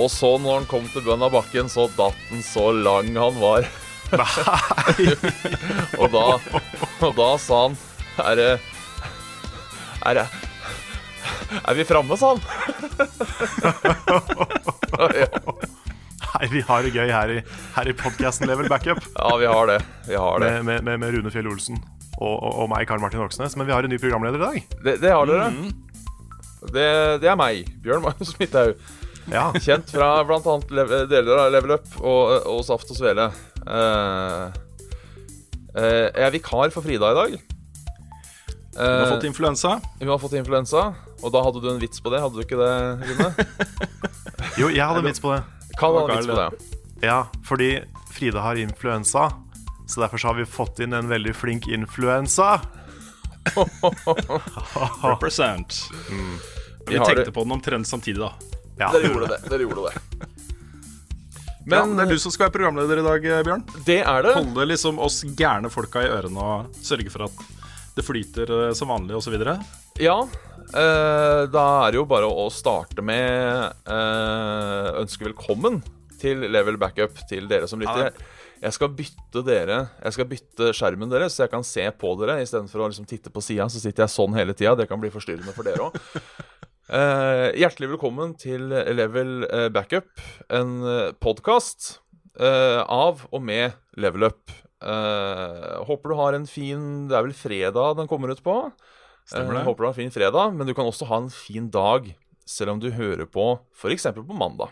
Og så, når han kom til bunnen av bakken, så datt han så lang han var. og, da, og da sa han Er det Er det Er vi framme, sa han. ja, Nei, vi har det gøy her i, her i podkasten Level Backup ja, vi har det. Vi har det. med, med, med, Rune Fjell Olsen og, og, og meg, Karl Martin Oksnes. Men vi har en ny programleder i dag. Det, det har dere. Det, det er meg, Bjørn Magnus Midthaug. Ja, Kjent fra bl.a. deler av Level Up og, og Saft og Svele. Uh, uh, jeg er vikar for Frida i dag. Du har Eh, fått influensa. Hun har fått influensa, og da hadde du en vits på det, hadde du ikke det, Rune? jo, jeg hadde en vits på det. Kan ha en vits på det. Ja, fordi Frida har influensa. Så derfor så har vi fått inn en veldig flink influensa. Represent. Vi Vi tenkte det. på den omtrent samtidig, da. Ja. Dere gjorde det. Dere gjorde det. Men ja, det er du som skal være programleder i dag, Bjørn. det er det. Holde liksom oss gærne folka i ørene og sørge for at det flyter eh, som vanlig osv. Ja. eh, da er det jo bare å starte med eh, ønske velkommen til Level Backup til dere som lytter. Jeg skal bytte dere Jeg skal bytte skjermen deres, så jeg kan se på dere istedenfor å liksom titte på sida. Så sitter jeg sånn hele tida. Det kan bli forstyrrende for dere òg. hjertelig velkommen til Level eh, Backup, en podkast av og med Level Up. Eh, håper du har en fin Det er vel fredag den kommer ut på? Stemmer Eh, det. håper du har en fin fredag, men du kan også ha en fin dag selv om du hører på f.eks. på mandag.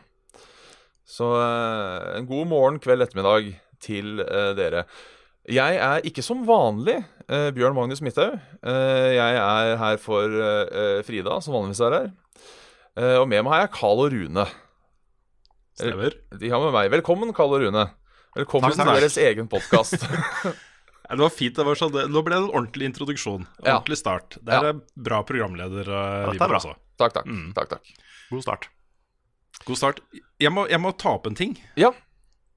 Så eh, en god morgen, kveld, ettermiddag til eh, dere. Jeg er ikke som vanlig eh, Bjørn Magnus Midthaug. Eh, jeg er her for eh, eh, Frida, som vanligvis er her. Eh, og med meg har jeg Carl og Rune. Stemmer. De har med meg. Velkommen, Carl og Rune. Velkommen Takk, til deres egen podkast. Det var fint. det var sånn, det, Nå ble det en ordentlig introduksjon. En Ja. Ordentlig start. Det er Ja. bra programleder. dette er bra. Også. takk, takk. Mm. takk, takk. God start. God start. Jeg må, jeg må ta opp en ting. Ja.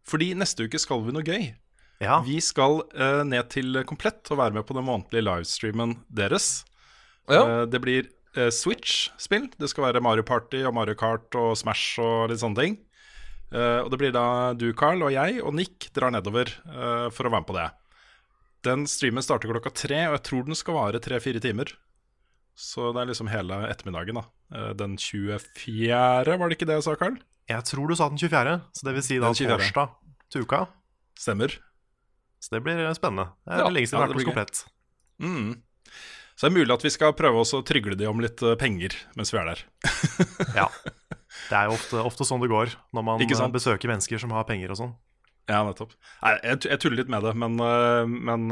Fordi neste uke skal vi noe gøy. Ja, Vi skal uh, ned til Komplett og være med på den månedlige livestreamen deres. Ja. Uh, det blir uh, Switch-spill. Det skal være Mario Party og Mario Kart og Smash og litt sånne ting. Og det blir da du, Carl, og jeg og Nick drar nedover for å være med på det. Den streamen starter klokka tre, og jeg tror den skal vare tre-fire timer. Så det er liksom hele ettermiddagen, da. Den 24., var det ikke det jeg sa, Carl? jeg tror du sa den 24., så det vil si da Den 24.. torsdag til uka. Stemmer. Så det blir spennende. Det er Ja, lenge siden ja, det har vært. Komplett. Mm. Så det er mulig at vi skal prøve oss å trygle de om litt eh, penger mens vi er der. Ja. Det er jo ofte, ofte sånn det går når man eh, besøker mennesker som har penger og sånn. Ja, nettopp. Nei, jeg, jeg tuller litt med det, men, men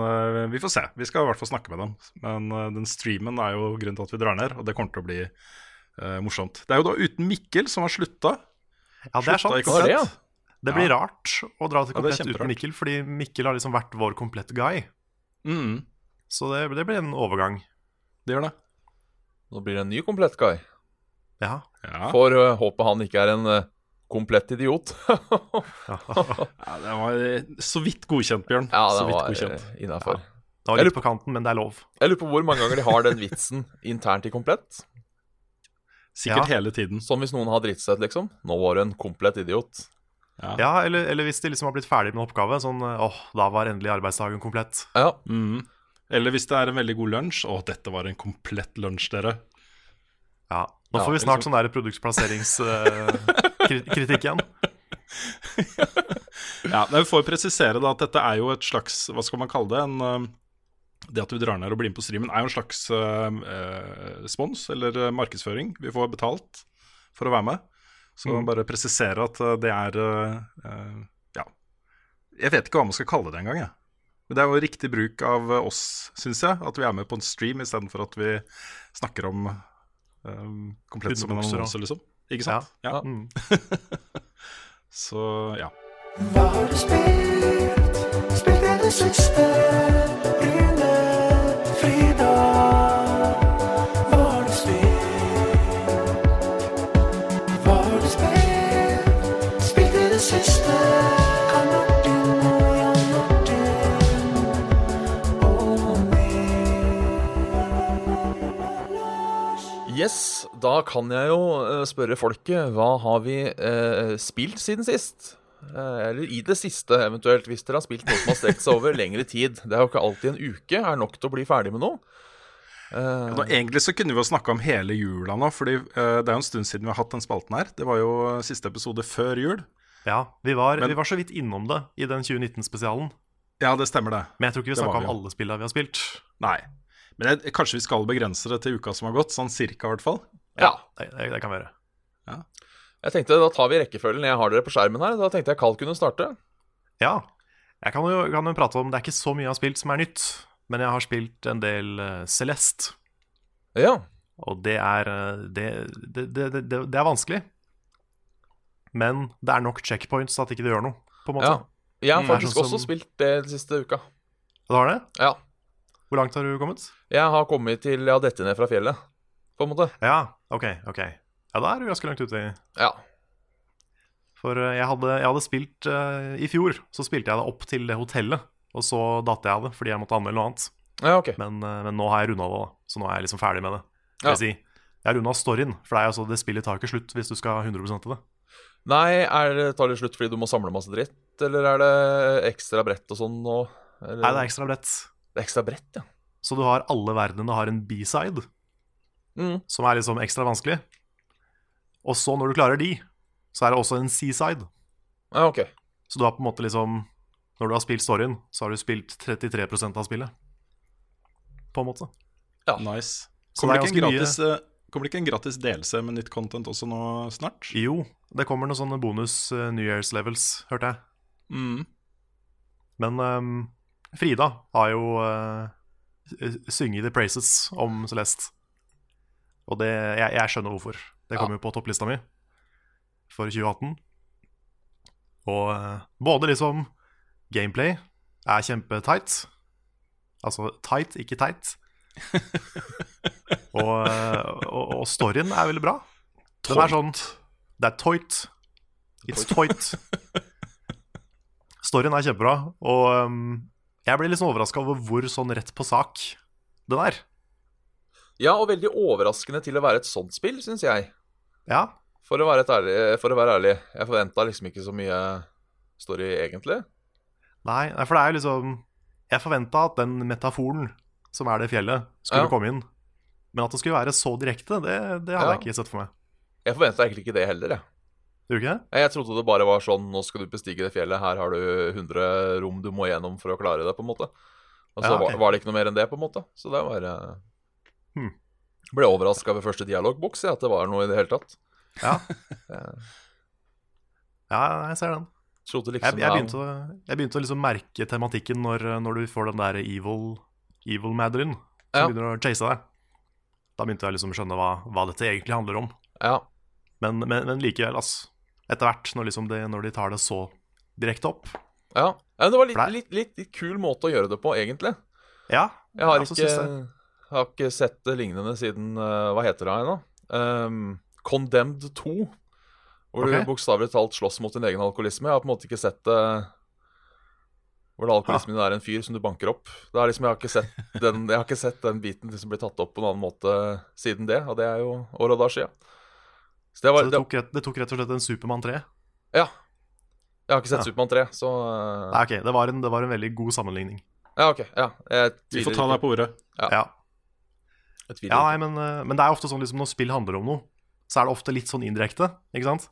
vi får se. Vi skal i hvert fall snakke med dem. Men den streamen er jo grunnen til at vi drar ned, og det kommer til å bli uh, morsomt. Det er jo da uten Mikkel, som har slutta. Ja, det er sant. Det, ja? Det blir rart å dra til Ja, det Komplett ja, uten Mikkel, fordi Mikkel har liksom vært vår komplett guy. Mm, Så det, det blir en overgang. det gjør det. Nå blir det en ny komplett guy. Ja. Ja, Får øh, håpe han ikke er en uh, komplett idiot. ja Det var øh, så vidt godkjent, Bjørn. ja, så det vidt var innafor. Det var litt på kanten, men det er lov. Jeg lurer på hvor mange ganger de har den vitsen internt i komplett. Sikkert Ja. hele tiden. Som hvis noen har dritt seg ut, liksom. Nå var du en komplett idiot. Ja, eller, eller hvis de liksom har blitt ferdig med en oppgave, sånn åh, da var endelig arbeidsdagen komplett. Ja. Mm. Eller hvis det er en veldig god lunsj. Å, dette var en komplett lunsj, dere. Ja. Nå Ja, får vi snart sånn der produktplasseringskritikk igjen. Ja, men Vi får presisere da at dette er jo et slags Hva skal man kalle det? En, øh, det at du drar ned og blir med på streamen, er jo en slags uh, eh, spons eller eh, markedsføring. Vi får betalt for å være med. Så Mm. bare presisere at eh, det er eh, eh, Ja. Jeg vet ikke hva man skal kalle det engang, jeg. Men det er jo riktig bruk av oss, syns jeg, at vi er med på en stream istedenfor at vi snakker om eh, komplett som en annonse, liksom. Ikke sant? Ja. Mm. Så ja. Hva har du spilt? Spilt i det siste? Da kan jeg jo eh, spørre folket hva har vi eh, spilt siden sist? Eh, eller i det siste, eventuelt, hvis dere har spilt noe som har strekt seg over lengre tid. Det er jo ikke alltid en uke er nok til å bli ferdig med noe. Eh, da, egentlig så kunne vi jo snakka om hele jula nå, Fordi eh, det er jo en stund siden vi har hatt den spalten her. Det var jo siste episode før jul. Ja, vi var, Men- vi var så vidt innom det i den 2019-spesialen. Ja, det stemmer det. Men jeg tror ikke vi snakka om alle spillene vi har spilt. Nei. Men jeg, kanskje vi skal begrense det til uka som har gått, sånn cirka i hvert fall. Ja. Det, det, kan vi gjøre. Jeg tenkte Da tar vi rekkefølgen. Jeg har dere på skjermen her. Da tenkte jeg Carl kunne starte. Ja. Jeg kan jo, kan jo prate om Det er ikke så mye jeg har spilt som er nytt, men jeg har spilt en del uh, Celeste. Ja. Og det er eh, det, det, det, det, er vanskelig. Men det er nok checkpoints til at ikke det gjør noe, på en måte. ja. Jeg har Mm, faktisk sånn også som- spilt det den siste uka. Du har det? Ja. Hvor langt har du kommet? Jeg har kommet til Jeg har dette ned fra fjellet, på en måte. Ja, ok, ok. Ja, da er du ganske langt ute. i- Ja. For eh, jeg hadde, jeg hadde spilt uh, I fjor så spilte jeg det opp til det hotellet, og så datt jeg av det fordi jeg måtte anmelde noe annet. ja, ok. Men, uh, men nå har jeg runda det, da. Så nå er jeg liksom ferdig med det. Ja. Jeg, si, jeg har runda storyen, for det, er altså, det spillet tar ikke slutt hvis du skal ha 100 til det. Nei, er det, tar det slutt fordi du må samle masse dritt, eller er det ekstra brett og sånn? Eller? Nei, det er ekstra brett. Det er ekstra brett, ja. Så du har alle verdenene har en B-side, Mm. som er liksom ekstra vanskelig. Og så, når du klarer de, så er det også en C-side. Ja, ok. Så du har på en måte liksom Når du har spilt storyen, så har du spilt 33% av spillet. På en måte. Nice. Kommer det det, er ikke en gratis, eh, kommer det ikke en gratis delelse med nytt content også nå snart? Jo, det kommer noen sånne bonus eh, New Year's levels, hørte jeg. Mm. Men um, Frida har jo uh, synget the praises om Celeste. Og det, jeg, jeg skjønner hvorfor. Det kom jo på topplista mi for 2018. Og eh, både liksom gameplay er kjempetight. Altså tight, ikke teit. og, eh, og, og storyen er veldig bra. Den er sånn Det er toit. It's toit. Storyen er kjempebra, og um, jeg blir sånn overraska over hvor sånn rett på sak den er. Ja, og veldig overraskende til å være et sånt spill, syns jeg. Ja, For å ærlig, for å være ærlig. Jeg forventa liksom ikke så mye story, egentlig. nei, for det er jo liksom Jeg forventa at den metaforen som er det fjellet, skulle Ja. komme inn. Men at det skulle være så direkte, det, det hadde Ja. jeg ikke sett for meg. Jeg forventa egentlig ikke det heller, jeg. Du ikke det? Jeg trodde det bare var sånn Nå skal du bestige det fjellet, her har du 100 rom du må gjennom for å klare det, på en måte. Og så Ja, okay. var, var det ikke noe mer enn det, på en måte. Så det var eh, Hmm. Ble overraska ved første dialogboks, at det var noe i det hele tatt. Ja. Eh, ja, jeg ser den. Liksom Jeg, jeg, begynte, å- jeg begynte å liksom merke tematikken når, når du får den der evil, evil Madeline som Ja. begynner å chase deg. Da begynte jeg liksom å skjønne hva, hva dette egentlig handler om. Ja. Men, men, men likevel, altså. Etter hvert, når, liksom det, når de tar det så direkte opp. ja. ja det var litt, litt, litt, litt kul måte å gjøre det på, egentlig. Ja, Jeg har, jeg ikke. Har ikke sett det lignende siden uh, Hva heter det ennå? Um, Condemned 2. Hvor okay. du bokstavelig talt slåss mot din egen alkoholisme. Jeg har på en måte ikke sett det Hvor det alkoholismen din er en fyr som du banker opp. Det er liksom, jeg, har ikke sett den, jeg har ikke sett den biten liksom bli tatt opp på en annen måte siden det, og det er jo år og dag siden. Så det var Så det tok, rett, det tok rett og slett en Supermann 3. Ja. Jeg har ikke sett Ja. Supermann 3, så eh, Nei, ok, det var, en, det var en veldig god sammenligning. Ja, OK. Ja. Jeg Vi får ta deg på ordet. Ja. Ja, Tviler ja nei, men, eh, men det er ofte sånn liksom når spill handler om noe, så er det ofte litt sånn indirekte, ikke sant?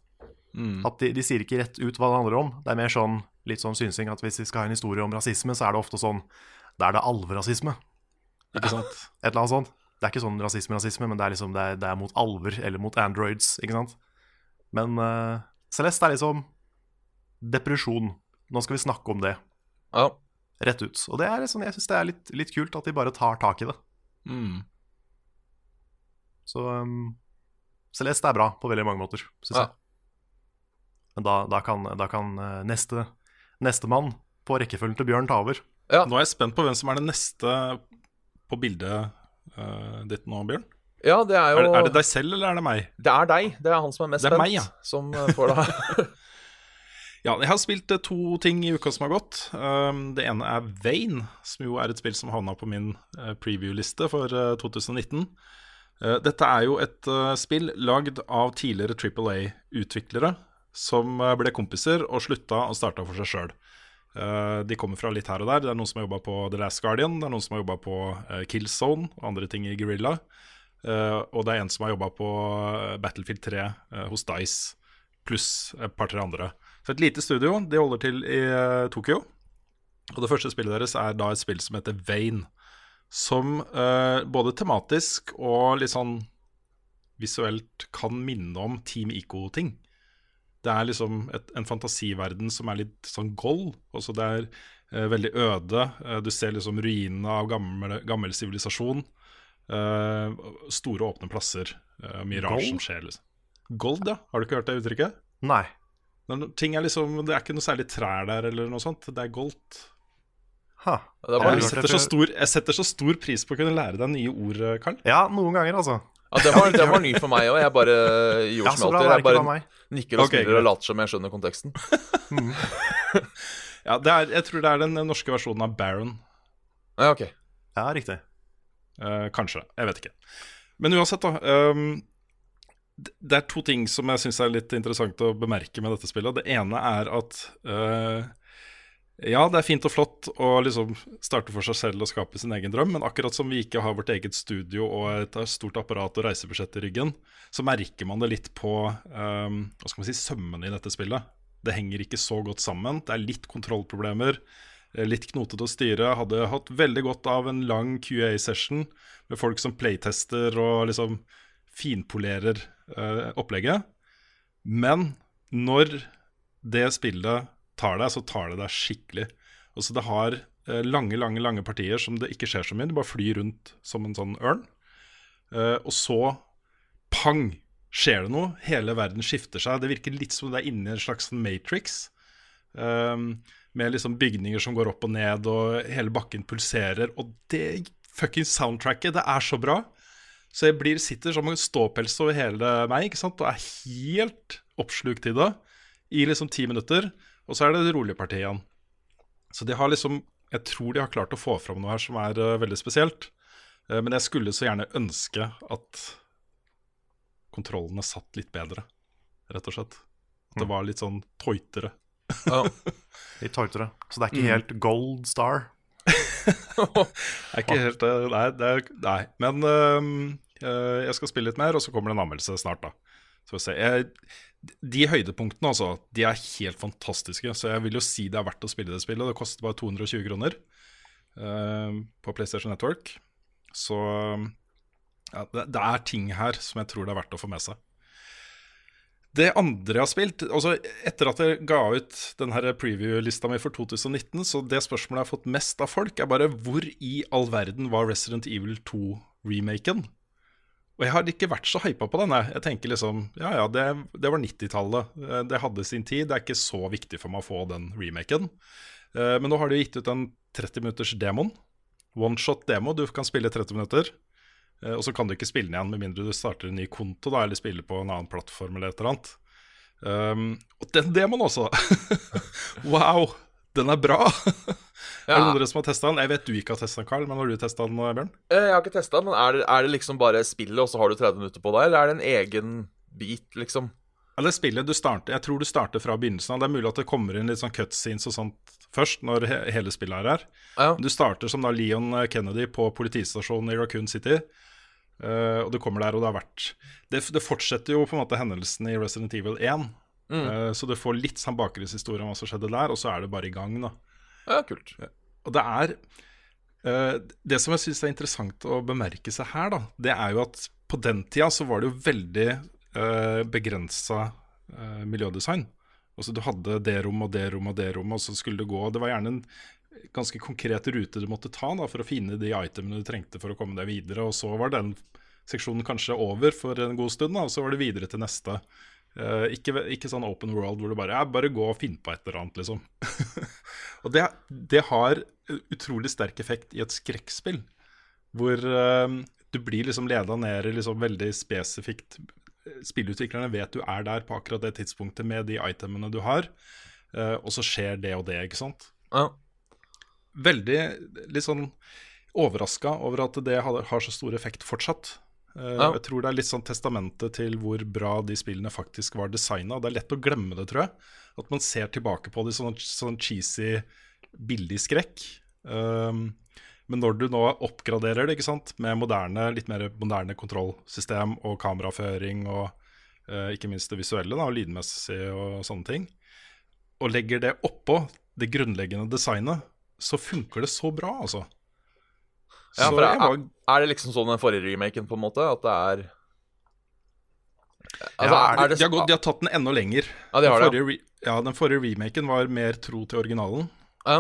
Mm. At de, de sier ikke rett ut hva det handler om. Det er mer sånn litt sånn synsing at hvis vi skal ha en historie om rasisme, så er det ofte sånn Da er det alverasisme. Ikke sant? Et eller annet sånt. Det er ikke sånn rasisme-rasisme, men det er liksom det er, det er mot alver eller mot androids, ikke sant. Men uh, Celeste er liksom depresjon. Nå skal vi snakke om det, Ja. rett ut. Og det er sånn, jeg syns det er litt, litt kult at de bare tar tak i det. Mm. Så um, Celeste er bra på veldig mange måter, syns Ja. jeg. Men da, da kan, da kan eh, neste nestemann på rekkefølgen til Bjørn ta over. Nå er jeg spent på hvem som er det neste på bildet uh, ditt nå, Bjørn. ja, det er Er, jo det- er det deg selv, eller er det meg? Det er deg. Det er han som er mest spent. Det er spent. meg, ja. Som eh, får det. Ja, jeg har spilt to ting i uka som har gått. Um, det ene er Vane, som jo er et spill som havna på min preview-liste for eh, 2019. Eh, dette er jo et eh, spill lagd av tidligere Triple A-utviklere som eh, ble kompiser og slutta og starta for seg sjøl. de kommer fra litt her og der. Det er noen som har jobba på The Last Guardian, det er noen som har jobba på Killzone og andre ting i Guerrilla. Og det er en som har jobba på Battlefield 3 eh, hos Dice, pluss et par-tre andre. Så et lite studio. De holder til i Tokyo. Og det første spillet deres er da et spill som heter Vane. Som eh, både tematisk og litt sånn visuelt kan minne om Team Ico-ting. Det er liksom et, en fantasiverden som er litt sånn gold. Også det er eh, veldig øde. Eh, du ser liksom ruinene av gammel, gammel sivilisasjon. Eh, store, åpne plasser. Eh, mye rart som skjer. Liksom. Gold, ja. Har du ikke hørt det uttrykket? Nei. Når ting er liksom, Det er ikke noe særlig trær der, eller noe sånt. Det er goldt. Ha. Det er Jeg bare, Jeg setter, så stor, jeg setter så stor pris på å kunne lære deg nye ord, Karl. Ja, noen ganger, altså. ja, det, var, det var ny for meg òg. Jeg bare gjorde Ja, som alltid. Jeg bare nikker og Ok, smiler og later som jeg skjønner konteksten. Ja, det er, jeg tror det er den norske versjonen av Baron. Ja, ok Ja, riktig. Uh, kanskje. Jeg vet ikke. Men uansett, da. Um, det er to ting som jeg syns er litt interessant å bemerke med dette spillet. Det ene er at eh, ja, det er fint og flott å liksom starte for seg selv og skape sin egen drøm, men akkurat som vi ikke har vårt eget studio og et stort apparat og reisebudsjett i ryggen, så merker man det litt på um, hva skal man si, sømmene i dette spillet. Det henger ikke så godt sammen. Det er litt kontrollproblemer. eh, Litt knotete å styre. Hadde hatt veldig godt av en lang QA-session med folk som playtester og liksom finpolerer uh, opplegget. Men når det spillet tar deg, så tar det deg skikkelig. Og så Det har eh, lange, lange lange partier som det ikke skjer så mye. Det bare flyr rundt som en sånn ørn. Eh, og så pang! Skjer det noe? Hele verden skifter seg. Det virker litt som det er inni en slags sånn Matrix. Um, med liksom bygninger som går opp og ned, og hele bakken pulserer. Og det fuckings soundtracket, det er så bra. Så jeg blir, sitter som en ståpels over hele meg ikke sant? og er helt oppslukt i det i liksom ti minutter. Og så er det det rolige partiet igjen. Så de har liksom Jeg tror de har klart å få fram noe her som er uh, veldig spesielt. Uh, men jeg skulle så gjerne ønske at kontrollene satt litt bedre, rett og slett. At det var litt sånn tøytere. Ja. Litt tøytere. Så det er Mm. ikke helt gold star. Det er ikke helt eh, Nei. Det er, nei. Men uh, jeg skal spille litt mer, og så kommer det en anmeldelse snart, da. Så vi. Jeg, de høydepunktene, altså, de er helt fantastiske. Så jeg vil jo si det er verdt å spille det spillet. Det koster bare 220 kroner uh, på PlayStation Network. Så ja, det, det er ting her som jeg tror det er verdt å få med seg. Det andre jeg har spilt altså Etter at jeg ga ut denne preview-lista mi for 2019, så det spørsmålet jeg har fått mest av folk, er bare hvor i all verden var Resident Evil 2-remaken? Og jeg har ikke vært så hypa på den. Jeg tenker liksom Ja ja, det, det var 90-tallet. Eh, Det hadde sin tid. Det er ikke så viktig for meg å få den remaken. Eh, Men nå har de gitt ut en 30 minutters demon. One-shot-demo. Du kan spille 30 minutter. Eh, Og så kan du ikke spille den igjen med mindre du starter en ny konto da, eller spiller på en annen plattform. eller et eller annet um, Og den demoen også! wow, den er bra! Er det noen av dere som har testa den? Jeg vet du ikke har testa den, Carl, men har du testa den, Bjørn? Eh, Jeg har ikke testa, men er det, er det liksom bare spillet, og så har du 30 minutter på deg, eller er det en egen bit, liksom? Eller spillet du starter Jeg tror du starter fra begynnelsen av. Det er mulig at det kommer inn litt sånn cutscenes og sånt først, når he hele spillet er her. Ja. Du starter som da Leon Kennedy på politistasjonen i Raccoon City. Uh, og du kommer der, og det har vært det, det fortsetter jo på en måte hendelsen i Resident Evil 1. Eh, så du får litt sånn bakgrunnshistorie om hva som skjedde der, og så er det bare i gang, da. Ja, kult. Og det er Eh, det som jeg syns er interessant å bemerke seg her, da, det er jo at på den tida så var det jo veldig uh, begrensa eh, miljødesign. Altså Du hadde det rom og det rom og det rom, og så skulle du gå. Det var gjerne en ganske konkret rute du måtte ta da, for å finne de itemene du trengte for å komme deg videre. Og så var den seksjonen kanskje over for en god stund, da, og så var det videre til neste. Eh, ikke, ikke sånn open world hvor du bare ja, bare gå og finn på et eller annet, liksom. og det, det har utrolig sterk effekt i et skrekkspill, hvor uh, du blir liksom leda ned i liksom veldig spesifikt Spillutviklerne vet du er der på akkurat det tidspunktet med de itemene du har, uh, og så skjer det og det, ikke sant. Ja. Veldig litt sånn overraska over at det har, har så stor effekt fortsatt. Eh, Ja. Jeg tror det er litt sånn testamentet til hvor bra de spillene faktisk var designa. Det er lett å glemme det, tror jeg. At man ser tilbake på det i sånn, sånn cheesy, billig skrekk. Um, men når du nå oppgraderer det ikke sant, med moderne, litt mer moderne kontrollsystem og kameraføring og uh, ikke minst det visuelle da, lydmessig og sånne ting, og legger det oppå det grunnleggende designet, så funker det så bra, altså. Ja, for er, var er det liksom sånn den forrige remaken, på en måte? At det er Altså, ja, er det de, har gått, de har tatt den enda lenger. Ja, de har den det, forrige, det, ja, den forrige remaken var mer tro til originalen. Ja.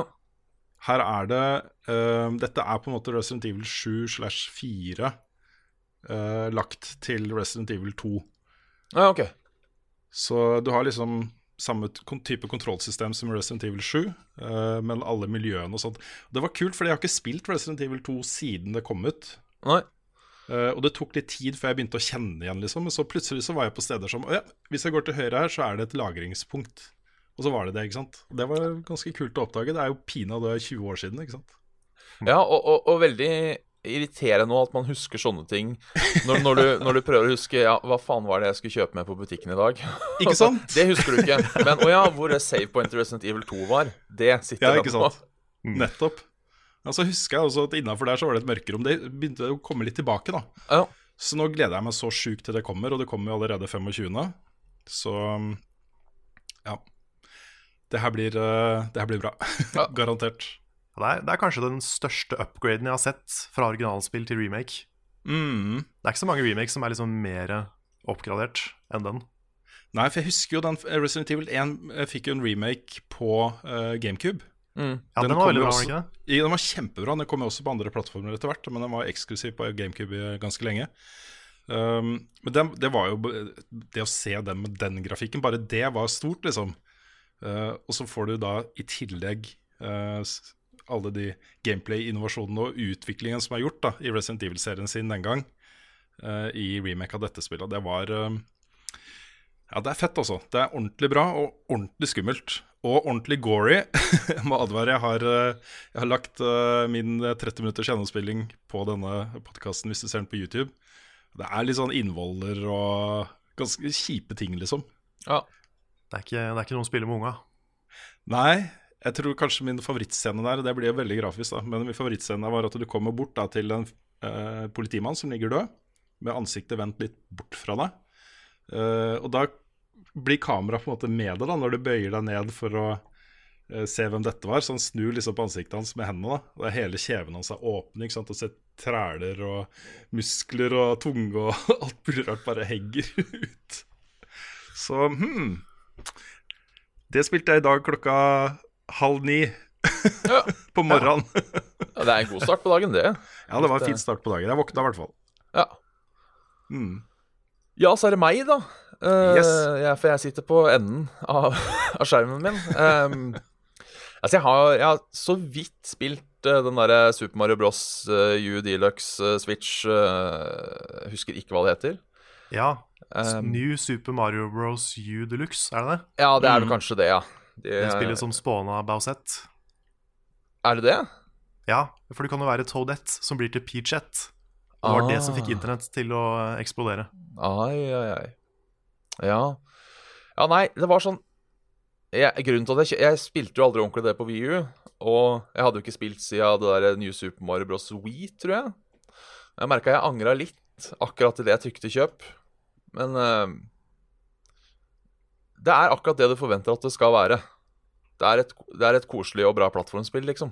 Her er det uh, Dette er på en måte Resident Evil 7 slash 4 uh, lagt til Resident Evil 2. ja, ok. Så du har liksom samme type kontrollsystem som Resident Evil 7, uh, men alle miljøene og sånt. Det var kult, fordi jeg har ikke spilt Resident Evil 2 siden det kom ut. Nei. Uh, og det tok litt tid før jeg begynte å kjenne igjen, liksom. Men så plutselig så var jeg på steder som ja, hvis jeg går til høyre her, så er det et lagringspunkt. Og så var det det, ikke sant. Det var ganske kult å oppdage. Det er jo pinadø 20 år siden, ikke sant. Ja, og, og, og veldig irriterende nå at man husker sånne ting når, når, du, når du prøver å huske Ja, hva faen var det jeg skulle kjøpe med på butikken i dag? Ikke sant? det husker du ikke. Men å ja, hvor det save point Resident Evil 2 var, det sitter Ja, ikke nå. sant. Nettopp. Ja, så husker jeg også at innafor der så var det et mørkerom. Det begynte å komme litt tilbake, da. Ja. Så nå gleder jeg meg så sjukt til det kommer, og det kommer jo allerede 25. Så ja. Det her blir, eh, det her blir bra. Ja. Garantert. Det er, det er kanskje den største upgraden jeg har sett fra originalspill til remake. Mm. Det er ikke så mange remakes som er liksom mer oppgradert enn den. Nei, for jeg husker jo den eh, Resident Evil 1 eh, fikk jo en remake på uh, GameCube. Mm. Ja, den, Den var veldig bra, også- det? Ja, Den var kjempebra. Den kom jo også på andre plattformer etter hvert, men den var eksklusiv på GameCube ganske lenge. Um, men den, det var jo Det å se den med den grafikken, bare det var stort, liksom. Uh, og så får du da i tillegg uh, alle de gameplay-innovasjonene og utviklingen som er gjort da i Resident Evil-serien sin den gang, uh, i remake av dette spillet. Det var uh, Ja, det er fett, altså. Det er ordentlig bra og ordentlig skummelt. Og ordentlig gory. jeg må advare. Jeg har, uh, jeg har lagt min 30 minutters gjennomspilling på denne podkasten hvis du ser den på YouTube. Det er litt sånn innvoller og ganske kjipe ting, liksom. Ja. Det er ikke, det er ikke noen spiller med unga. Nei, jeg tror kanskje min favorittscene der Det blir veldig grafisk, da. Men min favorittscene var at du kommer bort da, til en eh, politimann som ligger død, med ansiktet vendt litt bort fra deg. Eh, og da blir kameraet på en måte med deg da, når du bøyer deg ned for å eh, se hvem dette var. Så han snur liksom på ansiktet hans med hendene. da. Og det er hele kjeven hans er åpen, ikke sant? og ser træler og muskler og tunge og alt mulig rart bare henger ut. Så hm Det spilte jeg i dag klokka halv ni Ja. på morgenen. ja, det er en god start på dagen, det. Ja, det var en fin start på dagen. Jeg våkna i hvert fall. Ja. Mm. Ja, så er det meg, da. Uh, Yes. ja, for jeg sitter på enden av, av skjermen min. Um, altså, jeg har, jeg har så vidt spilt eh, den derre Super Mario Bros. uh, U Deluxe Switch uh, husker ikke hva det heter. Ja. Um, New Super Mario Bros. U Deluxe, er det det? Ja, det er vel Mm. kanskje det, ja. Det, Det spillet som spåna Bowsett. Er det det? Ja, for det kan jo være Toadette som blir til Peachette. Det var det som fikk Ah. internett til å eh, eksplodere. Ai, ai, ai. Ja. Ja, nei, det var sånn jeg, Grunnen til at jeg, jeg spilte jo aldri ordentlig det på VU, og jeg hadde jo ikke spilt siden det der New Super Mario Bros. Wii, tror jeg. Jeg merka jeg angra litt akkurat i det jeg trykte kjøp, men eh, Det er akkurat det du forventer at det skal være. Det er et, det er et koselig og bra plattformspill, liksom.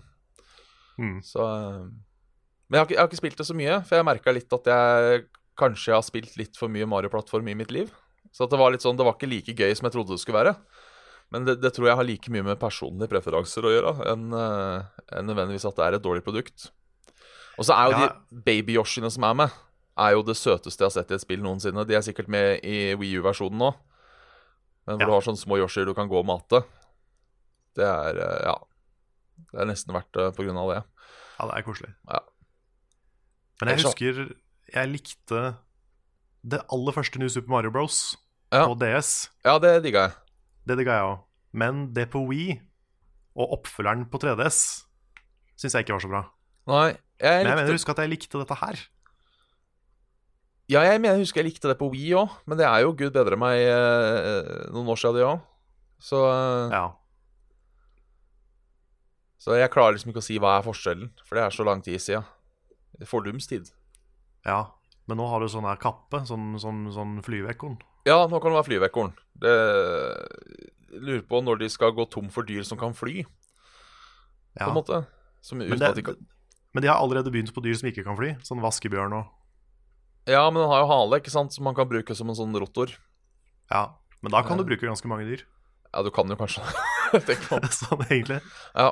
Mm. Så eh, Men jeg har, ikke, jeg har ikke spilt det så mye, for jeg merka litt at jeg kanskje har spilt litt for mye Mario-plattform i mitt liv. Så at det var litt sånn, det var ikke like gøy som jeg trodde det skulle være. Men det, det tror jeg har like mye med personlige preferanser å gjøre enn en nødvendigvis at det er et dårlig produkt. Og så er jo Ja. de baby-Yoshiene som er med, er jo det søteste jeg har sett i et spill noensinne. De er sikkert med i Wii U-versjonen nå. Men hvor Ja. du har sånne små Yoshier du kan gå og mate. Det er eh, Ja. Det er nesten verdt det av det. Ja, det er koselig. Ja. Men jeg husker jeg likte det aller første New Super Mario Bros. Ja. på DS. Ja, det digga jeg. Det digga jeg òg. Men det på Wii og oppfølgeren på 3DS syns jeg ikke var så bra. Nei, jeg Men jeg likte mener husk at jeg likte dette her. Ja, jeg mener, jeg husker jeg likte det på Wii òg, men det er jo gud bedre meg eh, noen år siden, det òg. Så, eh, Ja. så jeg klarer liksom ikke å si hva er forskjellen, for det er så lang tid siden. Fordums tid. ja. Men nå har du sånn her kappe, sånn, sånn, sånn flyveekorn. Ja, nå kan det være flyveekorn. Det lurer på når de skal gå tom for dyr som kan fly, på Ja. en måte. Som, Men, det, kan... men de har allerede begynt på dyr som ikke kan fly. Sånn vaskebjørn og Ja, men den har jo hale, ikke sant, som man kan bruke som en sånn rotor. Ja. Men da kan du bruke ganske mange dyr. Ja, du kan jo kanskje sånn egentlig. Ja.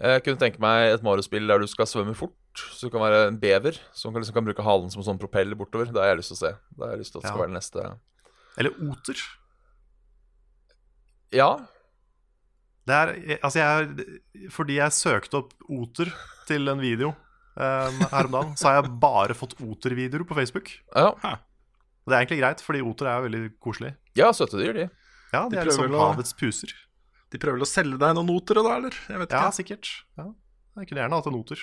Jeg kunne tenke meg et Mario-spill der du skal svømme fort. Så du kan være en bever som kan, liksom kan bruke halen som en sånn propell bortover. Det har jeg lyst til å se. Det har jeg lyst til at det skal Ja. være det neste Eller oter. Ja. Det er, altså jeg, fordi jeg søkte opp oter til en video um, her om dagen, så har jeg bare fått otervideoer på Facebook. ja. Og det er egentlig greit, fordi oter er veldig koselig. Ja, søte dyr, de. Ja, De de er liksom å- havets puser. De prøver vel å selge deg noen noter da, eller? Jeg vet Ja, sikkert. Ja. Jeg kunne gjerne hatt en oter.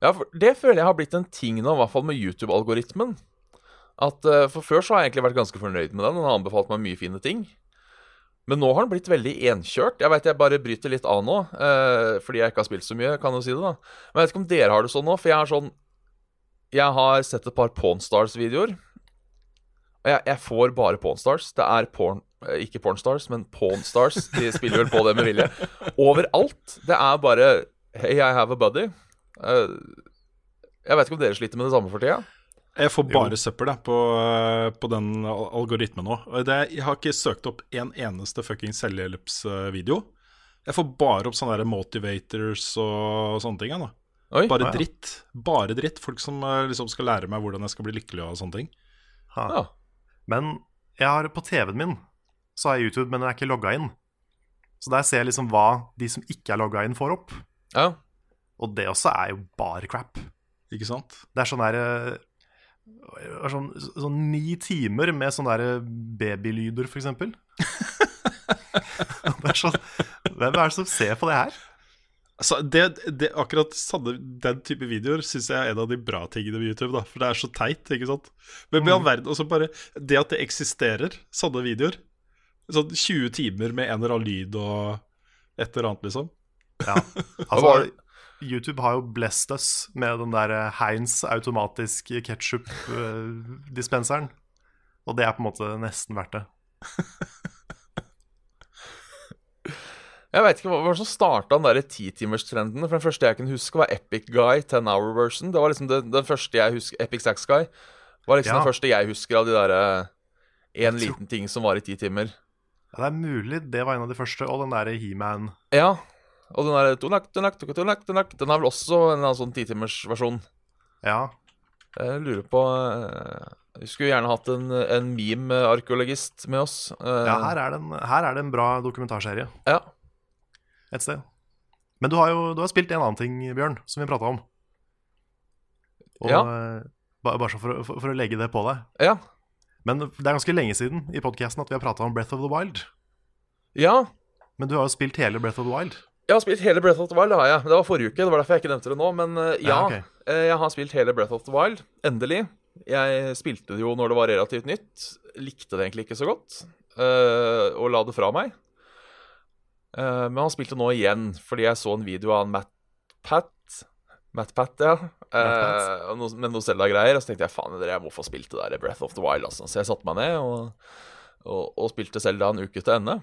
Ja, for Det føler jeg har blitt en ting nå, i hvert fall med YouTube-algoritmen. At uh, For før så har jeg egentlig vært ganske fornøyd med den. Den har anbefalt meg mye fine ting. Men nå har den blitt veldig enkjørt. Jeg vet jeg bare bryter litt av nå, eh, fordi jeg ikke har spilt så mye. kan jo si det da Men jeg vet ikke om dere har det sånn nå, for jeg har sånn Jeg har sett et par Pornstars-videoer. Og jeg, jeg får bare Pornstars. Det er porn eh, Ikke Pornstars, men Pornstars. De spiller vel på det med vilje. Overalt. Det er bare Hey, I have a buddy. Eh, jeg vet ikke om dere sliter med det samme for tida? Jeg får bare søppel jeg, på, på den algoritmen nå. Det, jeg har ikke søkt opp en eneste fucking selvhjelpsvideo. Jeg får bare opp sånne motivators og sånne ting. jeg, da. Oi. Bare ja. dritt. Bare dritt. Folk som eh, liksom skal lære meg hvordan jeg skal bli lykkelig og sånne ting. Ha. Ja. Men jeg har på TV-en min så har jeg YouTube, men den er ikke logga inn. Så der ser jeg liksom hva de som ikke er logga inn, får opp. ja. Og det også er jo bare crap. Ikke sant? Det er sånn der eh, sånn, sånn ni timer med sånne der babylyder, for eksempel. det er sånn Hvem er det som ser på det her? Altså, det, det, akkurat sånne, den type videoer syns jeg er en av de bra tingene med YouTube. da For det er så teit, ikke sant. Men med all verden, også bare det at det eksisterer sånne videoer Sånn 20 timer med en eller annen lyd og et eller annet, liksom. Ja, altså? YouTube har jo blessed us med den der eh, Heinz automatisk ketsjup-dispenseren. Og det er på en måte nesten verdt det. Jeg veit ikke hva hva som starta den der titimerstrenden. For den første jeg kunne huske, var Epic Guy 10 Hour Version. Det var liksom det, den første jeg husker Epic Sax Guy var liksom Ja. den første jeg husker av de derre En liten ting som var i ti timer. Ja, det er mulig det var en av de første. Og den derre He-Man. Ja. Og den derre tunak, tunak, tunak, tunak, tunak, Den er vel også en eller annen sånn titimersversjon. Ja, Jeg lurer på eh, Vi skulle gjerne hatt en, en meme-arkeologist med oss. Eh, ja her, er det en, her er det en bra dokumentarserie ja. et sted. Men du har jo du har spilt en annen ting, Bjørn, som vi prata om. Og, Ja. eh, Bare for, for, for å legge det på deg. ja. Men det er ganske lenge siden i podkasten at vi har prata om Breath of the Wild. Ja. Men du har jo spilt hele Breath of the Wild. Jeg har spilt hele Breath of the Wild, det har jeg. Det var forrige uke, det var derfor jeg ikke nevnte det nå. Men eh, ja, Ja, ok. eh, jeg har spilt hele Breath of the Wild. Endelig. Jeg spilte det jo når det var relativt nytt. Likte det egentlig ikke så godt. eh, og la det fra meg. Men han spilte nå igjen, fordi jeg så en video av Matt Pat. Matt Pat, ja. Og noe, med noe Zelda-greier. Og så tenkte jeg faen, jeg må få spilt det der Breath of the Wild. Altså. Så jeg satte meg ned og, og, og spilte Zelda en uke til ende.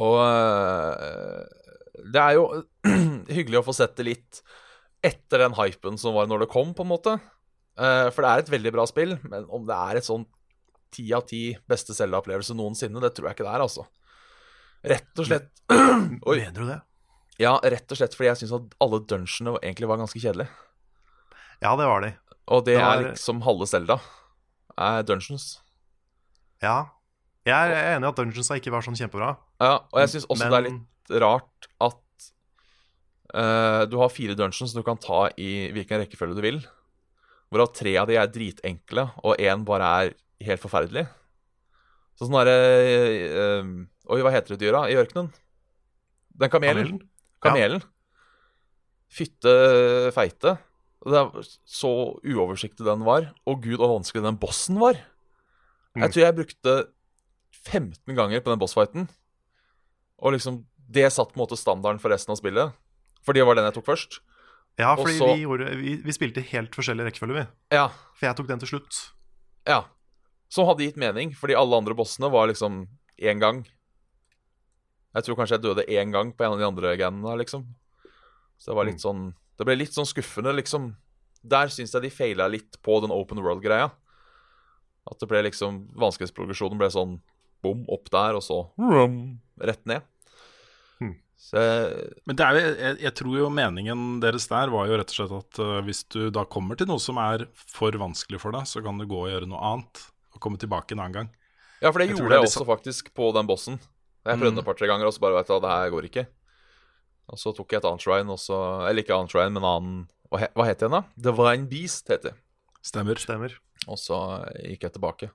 Og eh, Det er jo hyggelig å få sett det litt etter den hypen som var når det kom, på en måte. Eh, for det er et veldig bra spill, men om det er et sånn ti av ti beste Zelda-opplevelse noensinne, det tror jeg ikke det er, altså. Rett og slett Oi. Mener du det? Ja, rett og slett fordi jeg syns at alle dungeonene egentlig var ganske kjedelige. Ja, det var de. Og det Det var- er liksom halve Zelda. Er dungeons. Ja. Jeg er enig i at Dungeons ikke var sånn kjempebra. Ja, og jeg syns også det er litt rart at uh, du har fire dungeons du kan ta i hvilken rekkefølge du vil. Hvorav tre av de er dritenkle, og én bare er helt forferdelig. Så sånn derre uh, Oi, hva heter det dyra i ørkenen? Den kamelen. Kamelen? Kamelen. Fytte feite. Det er så uoversiktlig den var. Og gud, hvor vanskelig den bossen var. Mm. Jeg tror jeg brukte 15 ganger på den bossfighten. Og liksom Det satt på en måte standarden for resten av spillet. For det var den jeg tok først. Ja, fordi så- vi, gjorde, vi, vi spilte helt forskjellig rekkefølge, vi. Ja. For jeg tok den til slutt. ja. Som hadde gitt mening, fordi alle andre bossene var liksom én gang. Jeg tror kanskje jeg døde én gang på en av de andre gangene, liksom. Så det var litt sånn Det ble litt sånn skuffende, liksom. Der syns jeg de feila litt på den open world-greia. At det ble liksom Vanskelighetsprogresjonen ble sånn bom, opp der, og så rum, rett ned. Hmm. Så Men det er jo, jeg, jeg tror jo meningen deres der var jo rett og slett at uh, hvis du da kommer til noe som er for vanskelig for deg, så kan du gå og gjøre noe annet og komme tilbake en annen gang. Ja, for det Jeg gjorde det jeg litt også faktisk på den bossen. Jeg prøvde det et par-tre ganger, og så bare vet du hva, det her går ikke. Og så tok jeg et annet shrine, og så Eller ikke annet shrine, men annen Hva, he, hva het den, da? Divine Beast heter det. Stemmer. Stemmer. Og så gikk jeg tilbake.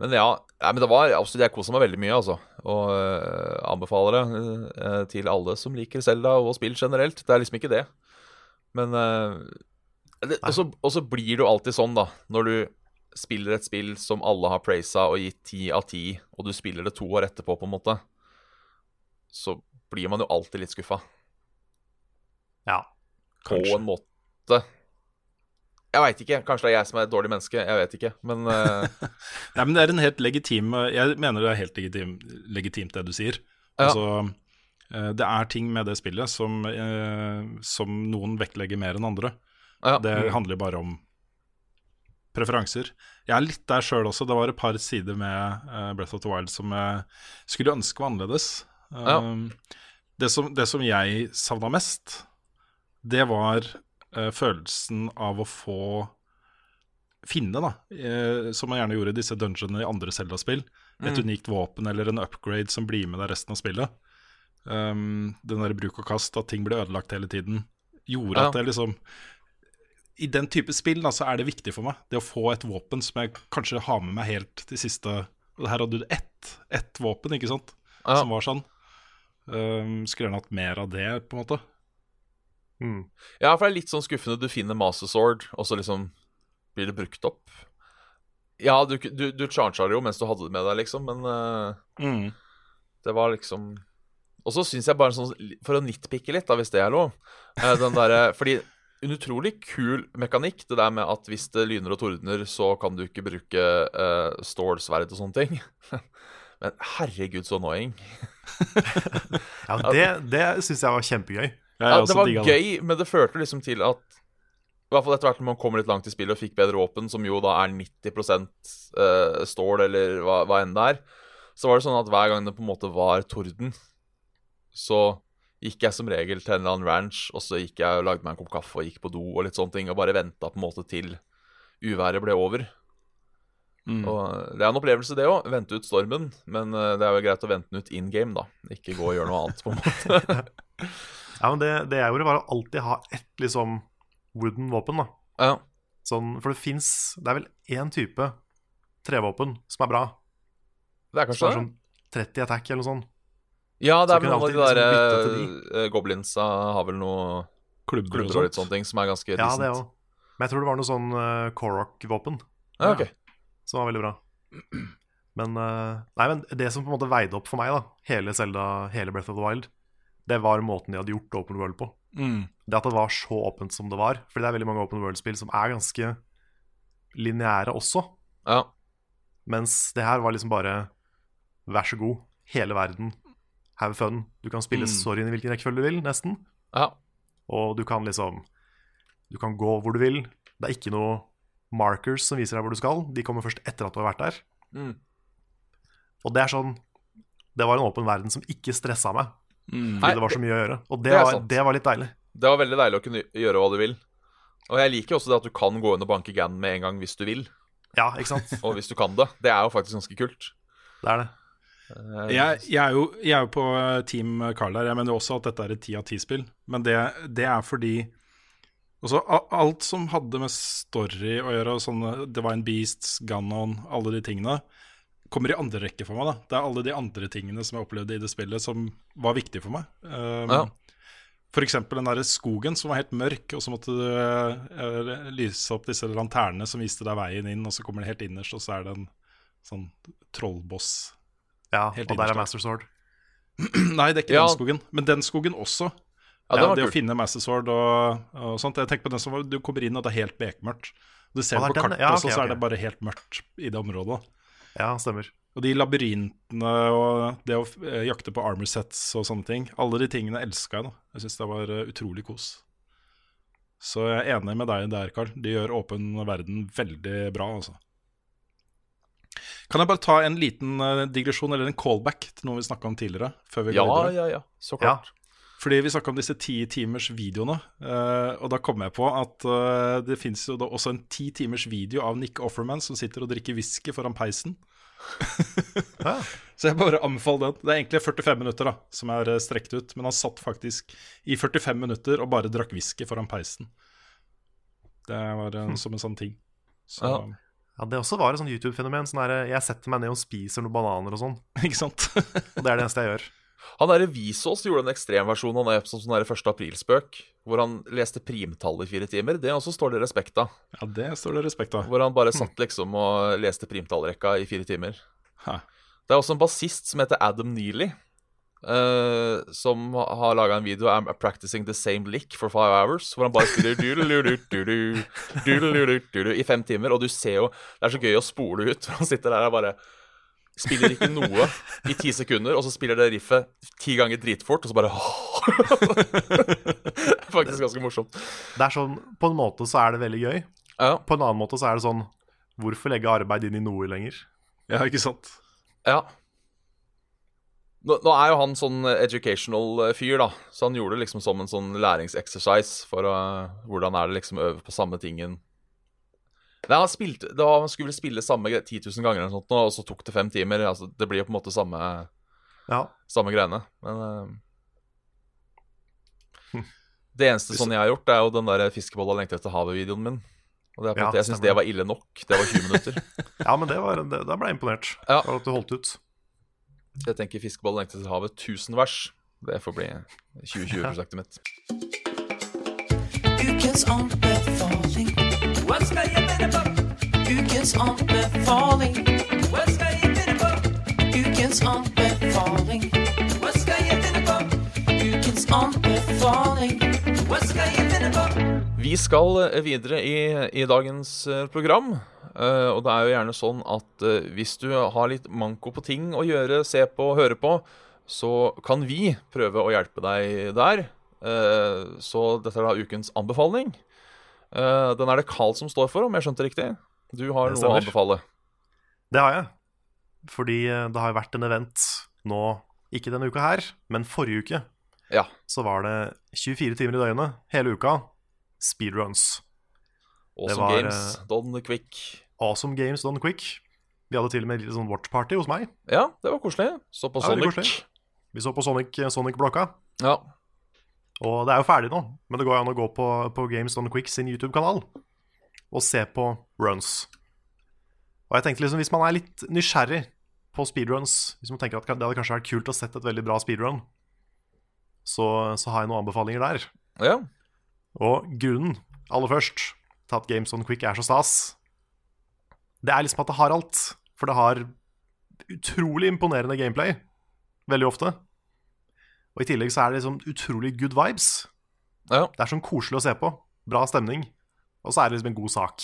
Men ja, nei, men det var absolutt Jeg kosa meg veldig mye, altså. Og øh, anbefaler det øh, til alle som liker Zelda og spill generelt. Det er liksom ikke det. Men øh, og, så, blir det jo alltid sånn, da, når du spiller et spill som alle har praisa og gitt ti av ti, og du spiller det to år etterpå, på en måte, så blir man jo alltid litt skuffa. Ja. Kanskje. På en måte. Jeg veit ikke. Kanskje det er jeg som er et dårlig menneske. Jeg vet ikke. Men uh... Nei, men det er en helt legitim Jeg mener det er helt legitim, legitimt det du sier. Ja. Altså, eh, det er ting med det spillet som, eh, som noen vektlegger mer enn andre. ja. Det handler bare om preferanser. Jeg er litt der sjøl også. Det var et par sider med Breath of the Wild som jeg skulle ønske var annerledes. Ja. Det, som, det som jeg savna mest, det var eh, følelsen av å få finne, da, uh, som man gjerne gjorde i disse dungeonene i andre Zelda-spill, et Mm. unikt våpen eller en upgrade som blir med deg resten av spillet. Um, den der bruk og kast, at ting blir ødelagt hele tiden, gjorde Ja. at jeg liksom I den type spill da, så er det viktig for meg, det å få et våpen som jeg kanskje har med meg helt til siste Og her hadde du ett, ett våpen, ikke sant, Ja. som var sånn. Um, skulle gjerne hatt mer av det, på en måte. Mm. Ja, for det er litt sånn skuffende. Du finner Master Sword, og så liksom blir det brukt opp. Ja, du, du, du charga det jo mens du hadde det med deg, liksom, men uh, Mm. det var liksom Og så syns jeg bare sånn For å nitpikke litt, da, hvis det er lov uh, Den der, Fordi en utrolig kul mekanikk, det der med at hvis det lyner og tordner, så kan du ikke bruke uh, stålsverd og sånne ting. Men herregud, så annoying. Ja, det det syns jeg var kjempegøy. Ja, det var gøy, men det førte liksom til at I hvert fall etter hvert når man kommer litt langt i spillet og fikk bedre våpen, som jo da er 90 eh, stål, eller hva, hva enn det er, så var det sånn at hver gang det på en måte var torden, så gikk jeg som regel til en eller annen ranch, og så gikk jeg og lagde meg en kopp kaffe og gikk på do og litt sånne ting, og bare venta på en måte til uværet ble over. Mm. Og Det er en opplevelse, det òg. Vente ut stormen. Men eh, det er jo greit å vente den ut in game, da. Ikke gå og gjøre noe annet, på en måte. Ja, men det, det jeg gjorde, var å alltid ha ett liksom wooden våpen. da ja. Sånn, For det fins Det er vel én type trevåpen som er bra. Det er kanskje kanskje er det. sånn 30 attack eller noe sånt. Ja, det er noen av de der liksom bytte eh, Goblinsa har vel noe Klubber, klubber og litt sånne ting som er ganske Ja, det også. Men jeg tror det var noe sånn uh, Korok-våpen Ja, ok. som var veldig bra. Men, uh, nei, men det som på en måte veide opp for meg, da hele Zelda, hele Breath of the Wild, det var måten de hadde gjort Open World på. Mm. Det at det var så åpent som det var. Fordi det er veldig mange Open World-spill som er ganske lineære også. Ja. Mens det her var liksom bare Vær så god, hele verden. have fun. Du kan spille Mm. storyen i hvilken rekkefølge du vil, nesten. Ja. Og du kan liksom Du kan gå hvor du vil. Det er ikke noe markers som viser deg hvor du skal. De kommer først etter at du har vært der. Mm. Og det er sånn Det var en åpen verden som ikke stressa meg. Mm. Fordi det var så mye å gjøre. Og det, det var, det var litt deilig. Det var veldig deilig å kunne gjøre hva du vil. Og jeg liker også det at du kan gå inn og banke GAN med en gang hvis du vil. Ja, ikke sant? Og hvis du kan det. Det er jo faktisk ganske kult. Det er det. Eh, Jeg, jeg, er jo, jeg er jo på eh, Team Carl her. Jeg mener jo også at dette er et ti av ti-spill. Men det, det er fordi også, Alt som hadde med story å gjøre, og sånne Divine Beasts, Ganon, alle de tingene, kommer i andre rekke for meg. da Det er alle de andre tingene som jeg opplevde i det spillet, som var viktige for meg. Um, Ja. Eksempel den der skogen som var helt mørk, og så måtte du uh, lyse opp disse lanternene som viste deg veien inn, og så kommer det helt innerst, og så er det en sånn trollboss Ja, og og der er. Master Sword. Nei, det er ikke Ja. den skogen, men den skogen også. Ja, Ja, det var det å finne Master Sword og, og sånt. Jeg tenker på den som var- Du kommer inn, og det er helt bekmørkt. Du ser Å, på den- kartet ja, også, og så er det bare helt mørkt i det området. Ja, stemmer. Og de labyrintene og det å eh, jakte på armor sets og sånne ting. Alle de tingene elska jeg. da Jeg syns det var eh, utrolig kos. Så jeg er enig med deg der, Karl. De gjør åpen verden veldig bra, altså. Kan jeg bare ta en liten eh, digresjon, eller en callback, til noe vi snakka om tidligere? Før vi Ja, videre? ja, ja. Så klart. Fordi vi snakka om disse ti timers videoene, eh, og da kom jeg på at eh, det fins jo da også en ti timers video av Nick Offerman som sitter og drikker whisky foran peisen. Så jeg bare anbefaler den. Det er egentlig 45 minutter da, som er eh, strekt ut, men han satt faktisk i 45 minutter og bare drakk whisky foran peisen. Det var en, som en sånn ting. Så, Ja. Ja, Det også var et sånn YouTube-fenomen. Sånn jeg setter meg ned og spiser noen bananer og sånn. ikke sant? Og det er det eneste jeg gjør. Han derre Visås gjorde en ekstremversjon av det som sånn der 1. aprilspøk. Hvor han leste primtall i fire timer. Det også står det respekt av. ja, det står det respekt av. Hvor han bare satt liksom og leste primtallrekka i fire timer. Ha. Det er også en bassist som heter Adam Neely. Uh, som har laga en video I'm practicing the same lick for five hours. Hvor han bare spiller i fem timer. Og du ser jo Det er så gøy å spole ut. Han sitter der og bare spiller ikke noe i ti sekunder, og så spiller det riffet ti ganger dritfort, og så bare Faktisk ganske morsomt. Det er sånn, På en måte så er det veldig gøy. Ja, På en annen måte så er det sånn Hvorfor legge arbeid inn i noe lenger? Ja, ikke sant? Ja. Nå, nå er jo han sånn educational eh, fyr, da, så han gjorde det liksom som en sånn læringsexercise for uh, hvordan er det liksom å øve på samme tingen. Nei, han spilte det var, Han skulle vel spille samme gre- 10 000 ganger, eller sånt, og så tok det fem timer. Altså, det blir jo på en måte samme, Ja, samme greiene. Men uh, Det eneste sånn jeg har gjort, er jo den der 'Fiskebolla lengter etter havet'-videoen min. Og det er på Ja, måte, Jeg syns det var ille nok. Det var 20 minutter. ja men det var, det, da ble jeg imponert. Ja. For at du holdt ut. Jeg tenker 'Fiskebolla lengter etter havet' 1000 vers. Det får bli 2020-prosjektet mitt. Ukens. Hva skal? Ukens anbefaling. Hva skal jeg finne på? Ukens anbefaling. Hva skal jeg finne på? Ukens anbefaling. Hva skal jeg finne på? Vi skal eh, videre i, i dagens eh, program. Uh, og det er jo gjerne sånn at uh, hvis du har litt manko på ting å gjøre, se på, høre på, så kan vi prøve å hjelpe deg der. Uh, så dette er da ukens anbefaling. Eh, den er det Carl som står for, om jeg skjønte riktig? Du har noe å anbefale. Det har jeg. Fordi eh, det har vært en event nå, ikke denne uka her, men forrige uke. Ja. Så var det 24 timer i døgnet hele uka. Speedruns. Awesome var, Games, done Don Quick. Awesome games done quick. Vi hadde til og med et sånn watch-party hos meg. Ja, det var koselig. Så på Ja, Sonic. Vi så på Sonic, Sonic-blokka. Ja. Og det er jo ferdig nå, men det går an å gå på, på Games Done Quick sin YouTube-kanal og se på runs. Og jeg tenkte liksom, hvis man er litt nysgjerrig på speedruns, hvis man tenker at det hadde kanskje vært kult å sett et veldig bra speedrun, så, så har jeg noen anbefalinger der. ja. Og grunnen, aller først, til at Games On Quick er så stas, det er liksom at det har alt. For det har utrolig imponerende gameplay, veldig ofte. Og i tillegg så er det liksom utrolig good vibes. ja. Det er sånn koselig å se på. Bra stemning. Og så er det liksom en god sak.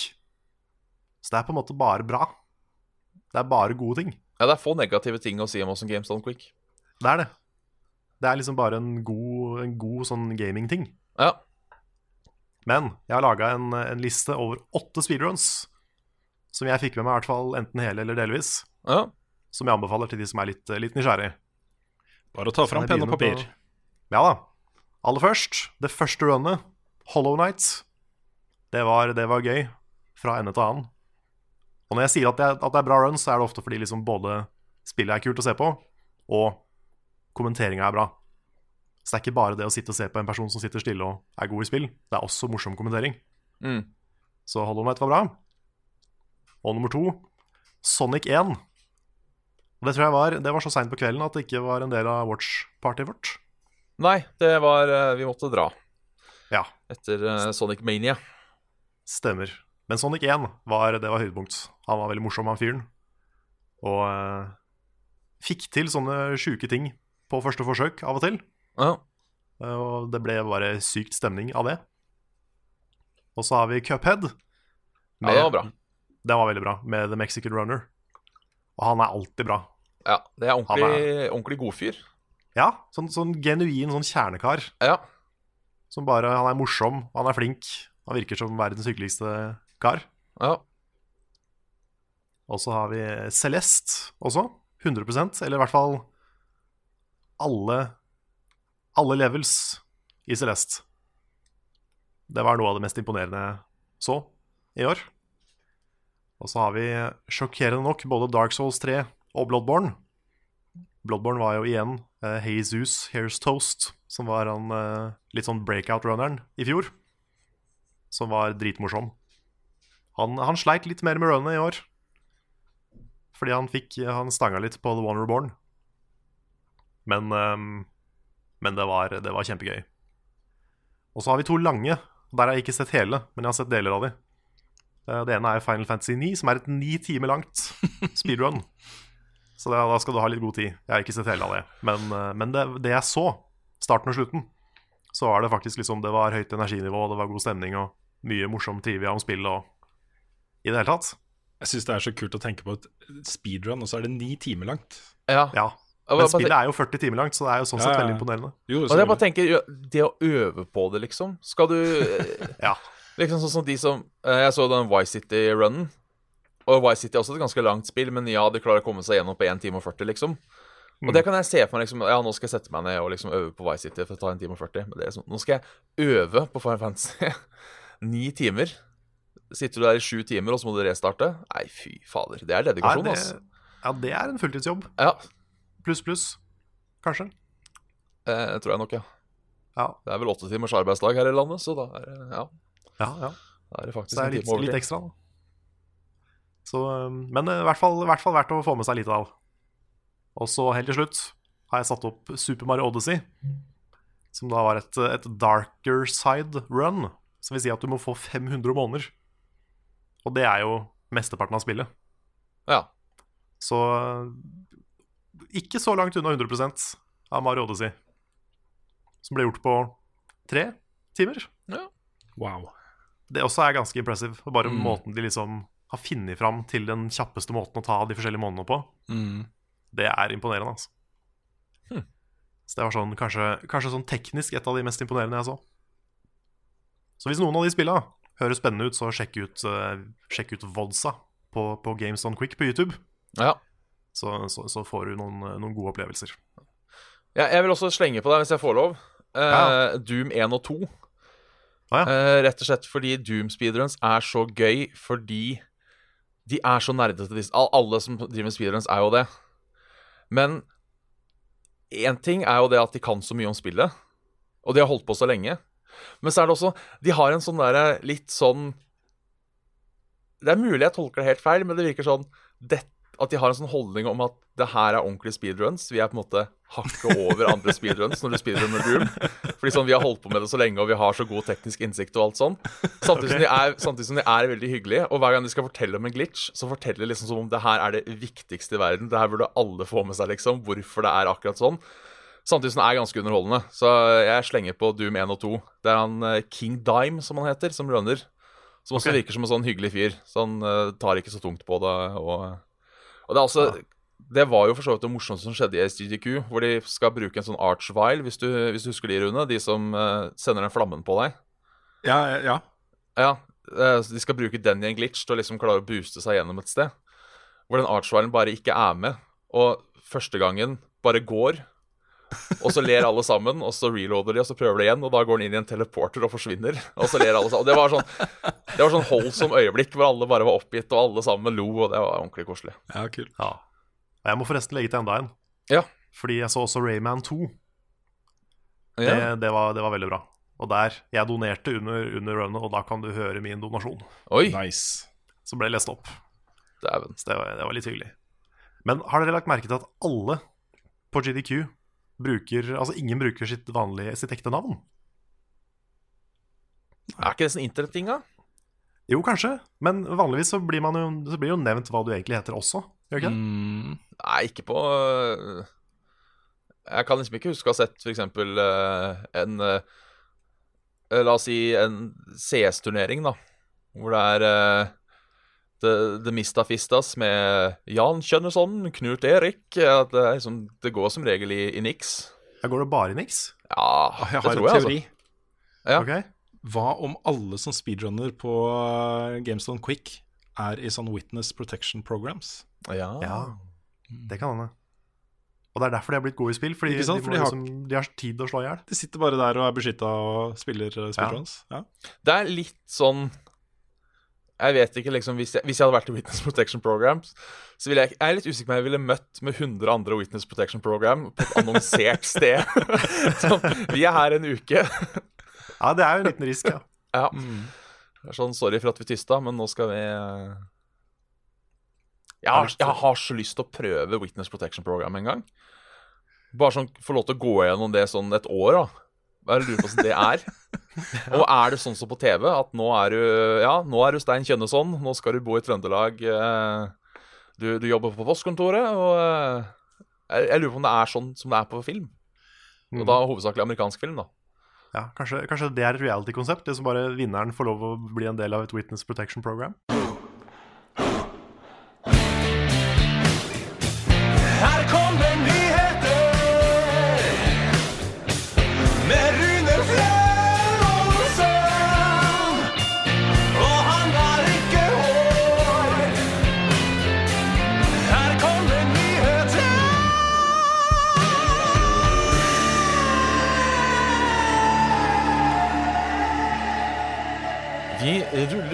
Så det er på en måte bare bra. Det er bare gode ting. Ja, det er få negative ting å si om Awesome Games Don Quick. Det er det. Det er liksom bare en god, en god sånn gaming-ting. Ja. Men jeg har laga en, en liste over åtte speedruns som jeg fikk med meg, i hvert fall enten hele eller delvis. ja. Som jeg anbefaler til de som er litt, litt nysgjerrig. Bare å ta fram penn og papir. på- Ja da. Aller først, det første runnet, Hollow Night. Det var, det var gøy fra ende til annen. Og når jeg sier at det, at det er bra runs, så er det ofte fordi liksom både spillet er kult å se på, og kommenteringa er bra. Så det er ikke bare det å sitte og se på en person som sitter stille og er god i spill. Det er også morsom kommentering. Mm. Så Hollow Knight var bra. Og nummer to, Sonic 1. Og det tror jeg var, det var så seint på kvelden at det ikke var en del av watch-partyet vårt. Nei, det var eh, Vi måtte dra Ja, etter uh, Sonic Mania. Stemmer. Men Sonic 1 var, det var høydepunkt. Han var veldig morsom, han fyren. Og uh, fikk til sånne sjuke ting på første forsøk av og til. Ja. Uh, Og det ble bare sykt stemning av det. Og så har vi Cuphead. ja, det var bra. Det var veldig bra, med The Mexican Runner. Og han er alltid bra. Ja, Det er ordentlig, Han ordentlig godfyr. Ja, sånn, sånn genuin sånn kjernekar. Ja. Som bare, Han er morsom, han er flink. Han virker som verdens hyggeligste kar. ja. Og så har vi Celeste også. 100% eller i hvert fall alle, alle levels i Celeste. Det var noe av det mest imponerende jeg så i år. Og så har vi sjokkerende nok både Dark Souls 3 og Bloodborne. Bloodborne var jo igjen eh, Jesus Here's Toast, som var han uh, litt sånn breakout-runneren i fjor. Som var dritmorsom. Han, han sleit litt mer med runnet i år. Fordi han fikk Han stanga litt på The One Reborn. Men, um, men det, var, det var kjempegøy. Og så har vi to lange. Der har jeg ikke sett hele, men jeg har sett deler av de. Eh, Det ene er Final Fantasy 9, som er et ni timer langt speedrun. Så det, da skal du ha litt god tid. Jeg har ikke sett hele av det. Men, eh, men det, det jeg så, starten og slutten, så var det faktisk liksom Det var høyt energinivå, det var god stemning og mye morsom trivia om spill og I det hele tatt. Jeg syns det er så kult å tenke på et speedrun, og så er det ni timer langt. ja. Ja. Men spillet er jo 40 timer langt, så det er jo sånn sett ja. veldig imponerende. Jo, Og jeg bare tenker, Det å øve på det, liksom Skal du Ja. Liksom sånn som de som eh, Jeg så den Vice City-runnen. Og Vice City er også et ganske langt spill, men ja, de klarer å komme seg gjennom på 1 time og 40, liksom. Og det kan jeg se for meg. liksom Ja, nå skal jeg sette meg ned og liksom øve på Vice City for å ta 1 time og 40. Men det er sånn, nå skal jeg øve på Final Fantasy ni timer. Sitter du der i sju timer, og så må du restarte? Nei, fy fader. Det er dedikasjon, det, altså. ja, det er en fulltidsjobb. Ja, Pluss, pluss. Kanskje. eh, tror jeg nok, ja. Ja, Det er vel åtte timers arbeidsdag her i landet, så da er det, ja, ja. ja. da er det Så faktisk det er litt, litt ekstra, da. Så, um, men eh, i hvert, fall, i hvert fall verdt å få med seg litt av. Og så helt til slutt har jeg satt opp Super Mario Odyssey. Som da var et, et darker side run. Som vil si at du må få 500 måneder. Og det er jo mesteparten av spillet. Ja. Så ikke så langt unna 100% av Mario Odyssey. Som ble gjort på tre timer. Wow. Det også er ganske impressive. Bare Mm. måten de liksom har funnet fram til den kjappeste måten å ta de forskjellige månedene på. Mm. Det er imponerende, altså. Hm. Så det var sånn, kanskje, kanskje sånn teknisk et av de mest imponerende jeg så. Så hvis noen av de spilla høres spennende ut, så sjekk ut, uh, sjekk ut Vodsa på, på Games On Quick på YouTube. ja. Så, så, så får du noen, noen gode opplevelser. Ja, jeg vil også slenge på deg, hvis jeg får lov, uh, Ja. Doom 1 og 2. Ah, ja. uh, rett og slett fordi Doom speedruns er så gøy fordi de er så nerdete. Alle som driver med speedruns, er jo det. Men én ting er jo det at de kan så mye om spillet, og de har holdt på så lenge. Men så er det også De har en sånn derre litt sånn Det er mulig jeg tolker det helt feil, men det virker sånn det, At de har en sånn holdning om at det her er ordentlige speedruns. Vi er på en måte hakket over andre speedruns når du speedrunner Doom. Fordi sånn, Vi har holdt på med det så lenge, og vi har så god teknisk innsikt og alt sånn. Samtidig, er, samtidig som de er veldig hyggelige. Og hver gang de skal fortelle om en glitch, så forteller de liksom som om det her er det viktigste i verden. Det her burde alle få med seg, liksom. Hvorfor det er akkurat sånn. Samtidig som den er ganske underholdende. Så jeg slenger på Doom 1 og 2. Det er han eh, King Dime, som han heter, som runner. Som også okay. virker som en sånn hyggelig fyr. Så han uh, tar ikke så tungt på det. Og, og det er også det var jo for så vidt det morsomste som skjedde i SGDQ, hvor de skal bruke en sånn archvile, hvis hvis du husker de, Rune? De som uh, sender den flammen på deg. Ja, ja. Ja, uh, De skal bruke den i en glitch til å liksom klare å booste seg gjennom et sted. Hvor den archvilen bare ikke er med, og første gangen bare går. Og så ler alle sammen, og så reloader de, og så prøver de igjen, og da går han inn i en teleporter og forsvinner. Og så ler alle sammen. Og det var sånn Det var sånn holdsom øyeblikk hvor alle bare var oppgitt, og alle sammen lo, og det var ordentlig koselig. ja kult. Ja. Og jeg må forresten legge til enda en. Ja. Fordi jeg så også Rayman 2. Det, ja. det, var, det var veldig bra. Og der Jeg donerte under, under runnet, og da kan du høre min donasjon. Oi, Nice. Som ble lest opp. dæven. Så det var, det var litt hyggelig. Men har dere lagt merke til at alle på GDQ bruker Altså ingen bruker sitt vanlige, sitt ekte navn? Er ikke det sånn internetting, da? Jo, kanskje, men vanligvis så blir, man jo, så blir jo nevnt hva du egentlig heter også. Gjør ikke det? Mm, Nei, ikke på øh, Jeg kan liksom ikke huske å ha sett f.eks. Uh, en øh, La oss si en CS-turnering, da. Hvor det er The, The Mistafistas med Jan Kjønneson, Knut Erik. Ja, det, er liksom, det går som regel i, i niks. Da går det bare i niks? Ja, jeg det har en tror jeg, teori. altså. Ja. okay. Hva om alle som speedrunner på uh, GameStone Quick er i sånn Witness Protection Programs? Ja. Ja, det kan hende. Og det er derfor de har blitt gode i spill, fordi, sant? de, For de har- liksom, de har tid å slå i hjel. De sitter bare der og er beskytta og spiller speedruns. speedruns. Ja. Det er litt sånn Jeg vet ikke, liksom Hvis jeg, hvis jeg hadde vært i Witness Protection Programs, så ville jeg Jeg er litt usikker på om jeg ville møtt med 100 andre Witness Protection Program på et annonsert sted. sånn, vi er her en uke. Ja, det er jo en liten risk, ja. Ja. Er sånn, sorry for at vi tysta, men nå skal vi eh, jeg har, jeg har så lyst til å prøve Witness Protection Program en gang. Bare sånn få lov til å gå gjennom det sånn et år, da. Jeg lurer på hvordan det er. Og er det sånn som på TV, at nå er du Ja, nå er du Stein Kjønneson, nå skal du bo i Trøndelag. eh, Du, du jobber på postkontoret, og eh, jeg, jeg lurer på om det er sånn som det er på film. Og da hovedsakelig amerikansk film, da. ja kanskje, kanskje det er et reality-konsept? Det som bare vinneren får lov å bli en del av et Witness Protection Program?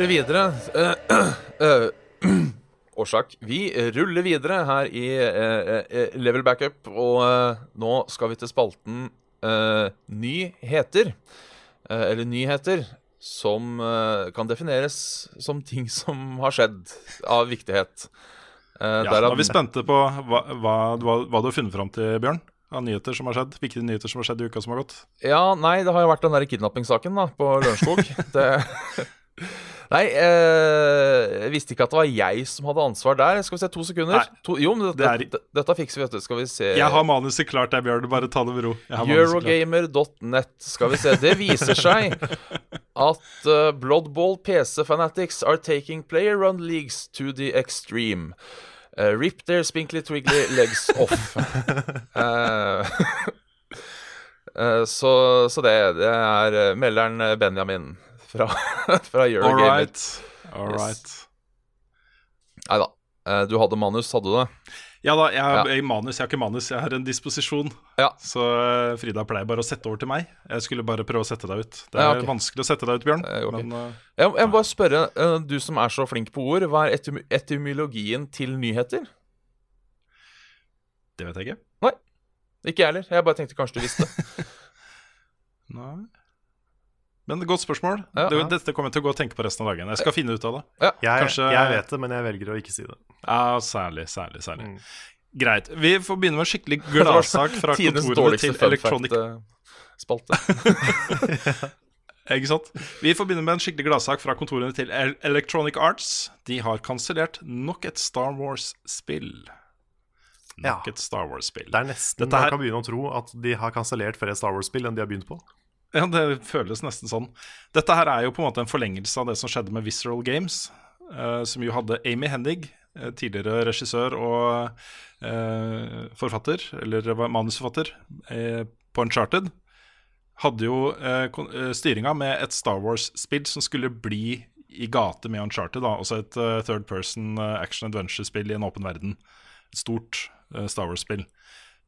Ruller videre. Eh, eh, Årsak. Vi ruller videre her i eh, eh, Level Backup, og eh, nå skal vi til spalten eh, Nyheter. Eh, eller nyheter som eh, kan defineres som ting som har skjedd av viktighet. Eh, Ja, da er vi spente på hva, hva, hva du har funnet fram til, Bjørn. Av nyheter som har skjedd. Viktige nyheter som har skjedd i uka som har gått. Ja, nei, det har jo vært den der kidnappingssaken da, på Lørenskog. det... Nei, eh, jeg visste ikke at det var jeg som hadde ansvar der. Skal vi se, to sekunder. To, jo, men dette, det er- dette, fikser vi, vet du. Skal vi se Jeg har manuset klart der, Bjørn. Bare ta det med ro. Eurogamer.net. Skal vi se. Det viser seg at uh, Bloodball PC Fanatics are taking player run leagues to the extreme. Uh, rip their spinkly twiggly legs off. uh, eh, så, så det, det er eh, melderen Benjamin fra, fra All right. All right. Nei da. Eh, du hadde manus, hadde du det? Ja da, jeg Ja. jeg, manus, jeg har ikke manus, jeg har en disposisjon. Ja. Så eh, Frida pleier bare å sette over til meg. Jeg skulle bare prøve å sette deg ut. Det er Ja, okay. vanskelig å sette deg ut, Bjørn. Eh, okay. Men uh, Jeg, jeg må bare spørre, du som er så flink på ord, hva er etym etymologien til nyheter? det vet jeg ikke. Nei. Ikke jeg heller. Jeg bare tenkte kanskje du visste. Nei. Men er godt spørsmål. Ja. ja. dette kommer jeg til å gå og tenke på resten av dagen. Jeg skal finne ut av det. Jeg, Kanskje- jeg vet det, men jeg velger å ikke si det. Ja, særlig, særlig, særlig. Mm. Greit. Vi får begynne med en skikkelig gladsak fra kontorene til Electronic fact-spalte. Ikke sant? Vi får begynne med en skikkelig gladsak fra kontorene til Electronic Arts. De har kansellert nok et Star Wars-spill. Nok Ja. et Star Wars-spill. Det er nesten Dette her- man kan begynne å tro at de har kansellert flere Star Wars-spill enn de har begynt på. Ja, det føles nesten sånn. Dette her er jo på en måte en forlengelse av det som skjedde med Visceral Games. uh, som jo hadde Amy Hennig, eh, tidligere regissør og uh, forfatter, eller manusforfatter, uh, på Uncharted, hadde jo styringa med et Star Wars-spill som skulle bli i gate med Uncharted. Da. Også et third person action adventure-spill i en åpen verden. Et stort Star Wars-spill.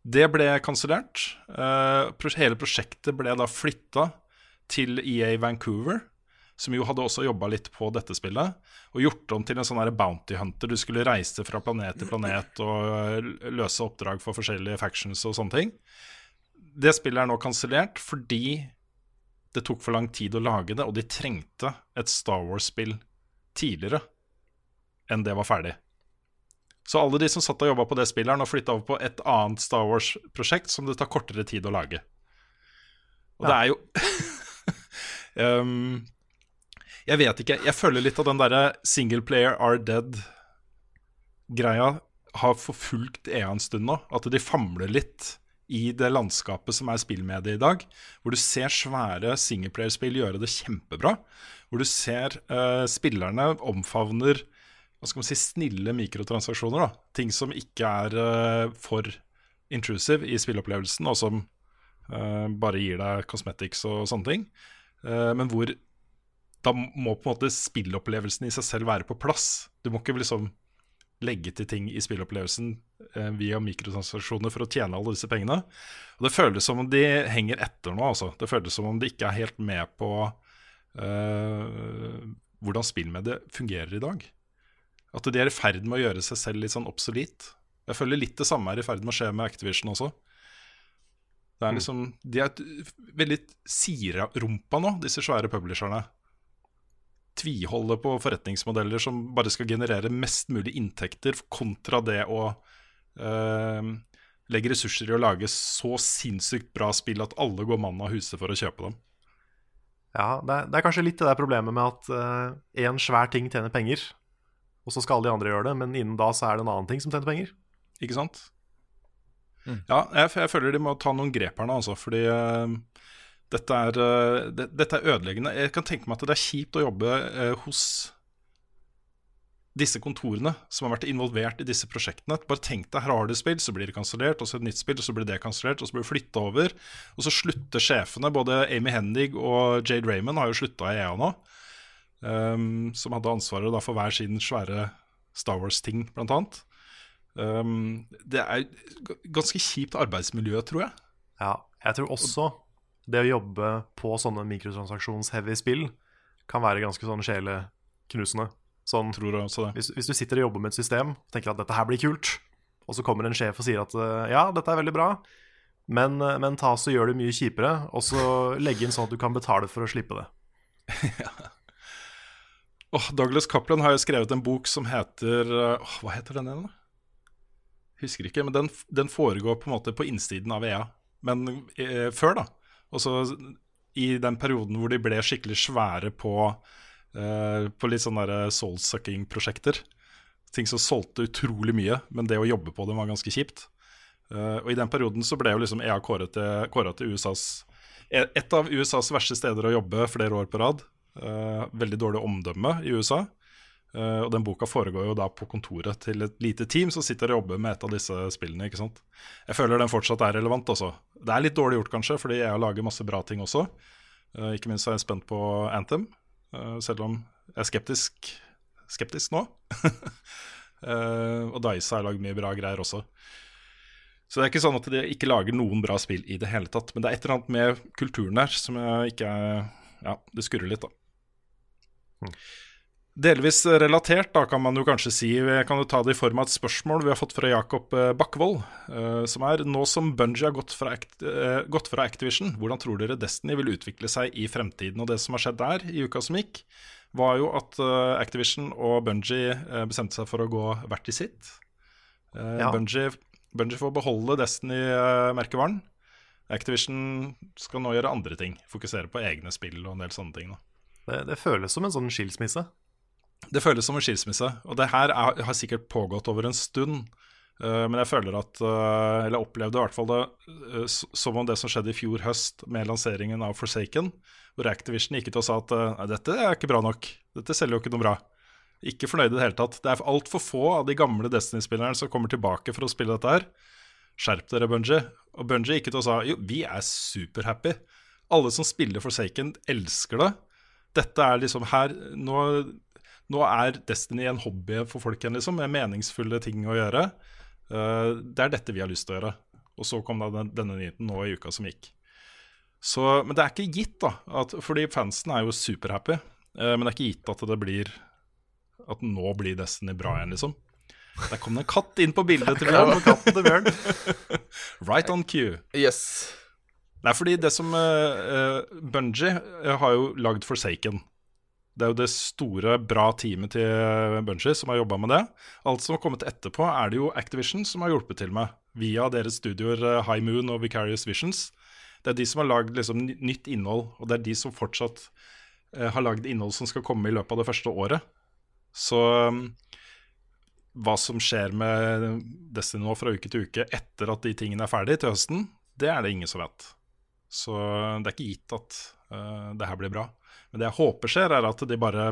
Det ble kansellert. Eh, hele prosjektet ble da flytta til EA Vancouver, som jo hadde også jobba litt på dette spillet, og gjort om til en sånn bounty hunter. Du skulle reise fra planet til planet og eh, løse oppdrag for forskjellige factions og sånne ting. Det spillet er nå kansellert fordi det tok for lang tid å lage det, og de trengte et Star Wars-spill tidligere enn det var ferdig. Så alle de som satt og jobba på det spillet, har nå flytta over på et annet Star Wars-prosjekt som det tar kortere tid å lage. Og det er jo um, Jeg vet ikke. Jeg føler litt av den derre single player are dead-greia har forfulgt EA en stund nå. At de famler litt i det landskapet som er spillmediet i dag. Hvor du ser svære singleplayerspill gjøre det kjempebra. Hvor du ser uh, spillerne omfavner hva skal man si, snille mikrotransaksjoner. da Ting som ikke er eh, for intrusive i spilleopplevelsen, og som eh, bare gir deg cosmetics og sånne ting. Eh, men hvor da må på en måte spillopplevelsen i seg selv være på plass. Du må ikke liksom legge til ting i spillopplevelsen eh, via mikrotransaksjoner for å tjene alle disse pengene. Og Det føles som om de henger etter nå. Altså. Det føles som om de ikke er helt med på eh, hvordan spillmediet fungerer i dag. At de er i ferd med å gjøre seg selv litt sånn obsolet. Jeg føler litt det samme er i ferd med å skje med Activision også. Det er liksom, De er et- veldig siderumpa nå, disse svære publisherne tviholder på forretningsmodeller som bare skal generere mest mulig inntekter, kontra det å øh, legge ressurser i å lage så sinnssykt bra spill at alle går mann av huset for å kjøpe dem. Ja, det er, det er kanskje litt det der problemet med at én svær ting tjener penger, og så skal alle de andre gjøre det, men innen da så er det en annen ting som tjener penger. Ikke sant? Ja, jeg, jeg føler de må ta noen grep her nå, altså, fordi uh, dette, er, uh, det, dette er ødeleggende. Jeg kan tenke meg at det er kjipt å jobbe uh, hos disse kontorene som har vært involvert i disse prosjektene. Bare tenk deg, her har du spill, så blir det kansellert, og så et nytt spill, og så blir det kansellert, og så blir det flytta over. Og så slutter sjefene, både Amy Hendig og Jade Raymond har jo slutta i EA nå. Ehm, som hadde ansvaret da for hver sin svære Star Wars-ting, blant annet. Ehm, det er ganske kjipt arbeidsmiljø, tror jeg. Ja, jeg tror også det å jobbe på sånne mikrotransaksjons-heavy spill kan være ganske sånn sjeleknusende. Sånn, Tror jeg også det. hvis, hvis du sitter og jobber med et system og tenker at dette her blir kult, og så kommer en sjef og sier at eh, ja, dette er veldig bra, men, eh, men ta så gjør det mye kjipere, og så legge inn sånn at du kan betale for å slippe det. Åh, Douglas Coupland har jo skrevet en bok som heter oh, Hva heter den igjen, da? Husker ikke, men den, den foregår på en måte på innsiden av EA. Men eh, før, da. Og så i den perioden hvor de ble skikkelig svære på, eh, på litt sånne soul-sucking-prosjekter. Ting som solgte utrolig mye, men det å jobbe på dem var ganske kjipt. Eh, og i den perioden så ble jo liksom EA kåret til, kåret til USAs Et av USAs verste steder å jobbe flere år på rad. Eh, veldig dårlig omdømme i USA. Eh, og den boka foregår jo da på kontoret til et lite team som sitter og jobber med et av disse spillene. ikke sant? Jeg føler den fortsatt er relevant også. Det er litt dårlig gjort, kanskje, fordi jeg lager masse bra ting også. Eh, ikke minst er jeg spent på Anthem, selv om jeg er skeptisk, skeptisk nå. Og Dice har lagd mye bra greier også. Så det er ikke sånn at de ikke lager noen bra spill i det hele tatt. Men det er et eller annet med kulturen der som jeg ikke er Ja, det skurrer litt, da. Delvis relatert, da kan man jo kanskje si. Kan jo ta det i form av et spørsmål vi har fått fra Jakob eh, Bakkvold. eh, Som er nå som Bungie har gått fra, eh, gått fra Activision, hvordan tror dere Destiny vil utvikle seg i fremtiden? Og det som har skjedd der i uka som gikk, var jo at Activision og Bungie eh, bestemte seg for å gå hvert i sitt. Ja. Bungie, Bungie får beholde Destiny-merkevaren. Activision skal nå gjøre andre ting. Fokusere på egne spill og en del sånne ting. Da. Det, det føles som en sånn skilsmisse. Det føles som en skilsmisse, og det her er, har sikkert pågått over en stund. Uh, men jeg føler at uh, Eller opplevde i hvert fall det uh, som om det som skjedde i fjor høst med lanseringen av Forsaken, hvor Activision gikk ut og sa at nei, dette er ikke bra nok. Dette selger jo ikke noe bra. Ikke fornøyd i det hele tatt. Det er altfor få av de gamle Destiny-spillerne som kommer tilbake for å spille dette her. Skjerp dere, Bungie. Og Bungie gikk ut og sa jo, vi er superhappy. Alle som spiller Forsaken, elsker det. Dette er liksom her Nå, nå er Destiny en hobby for folk igjen, liksom, med meningsfulle ting å gjøre. Uh, det er dette vi har lyst til å gjøre. Og så kom da den, denne nyheten nå i uka som gikk. Så, men det er ikke gitt, da. At, fordi fansen er jo superhappy. Uh, men det er ikke gitt at det blir At nå blir Destiny bra igjen, liksom. Der kom det en katt inn på bildet til Bjørn. Katten til Bjørn. Right on cue. Yes. Nei, fordi det som uh, Bungie eh, har jo lagd Forsaken. Det er jo det store, bra teamet til Bungie som har jobba med det. Alt som har kommet etterpå, er det jo Activision som har hjulpet til med. Via deres studioer eh, High Moon og Vicarious Visions. Det er de som har lagd liksom, nytt innhold, og det er de som fortsatt uh, har lagd innhold som skal komme i løpet av det første året. Så um, hva som skjer med Destiny nå fra uke til uke etter at de tingene er ferdig til høsten, det er det ingen som vet. Så det er ikke gitt at uh, det her blir bra. Men det jeg håper skjer, er at de bare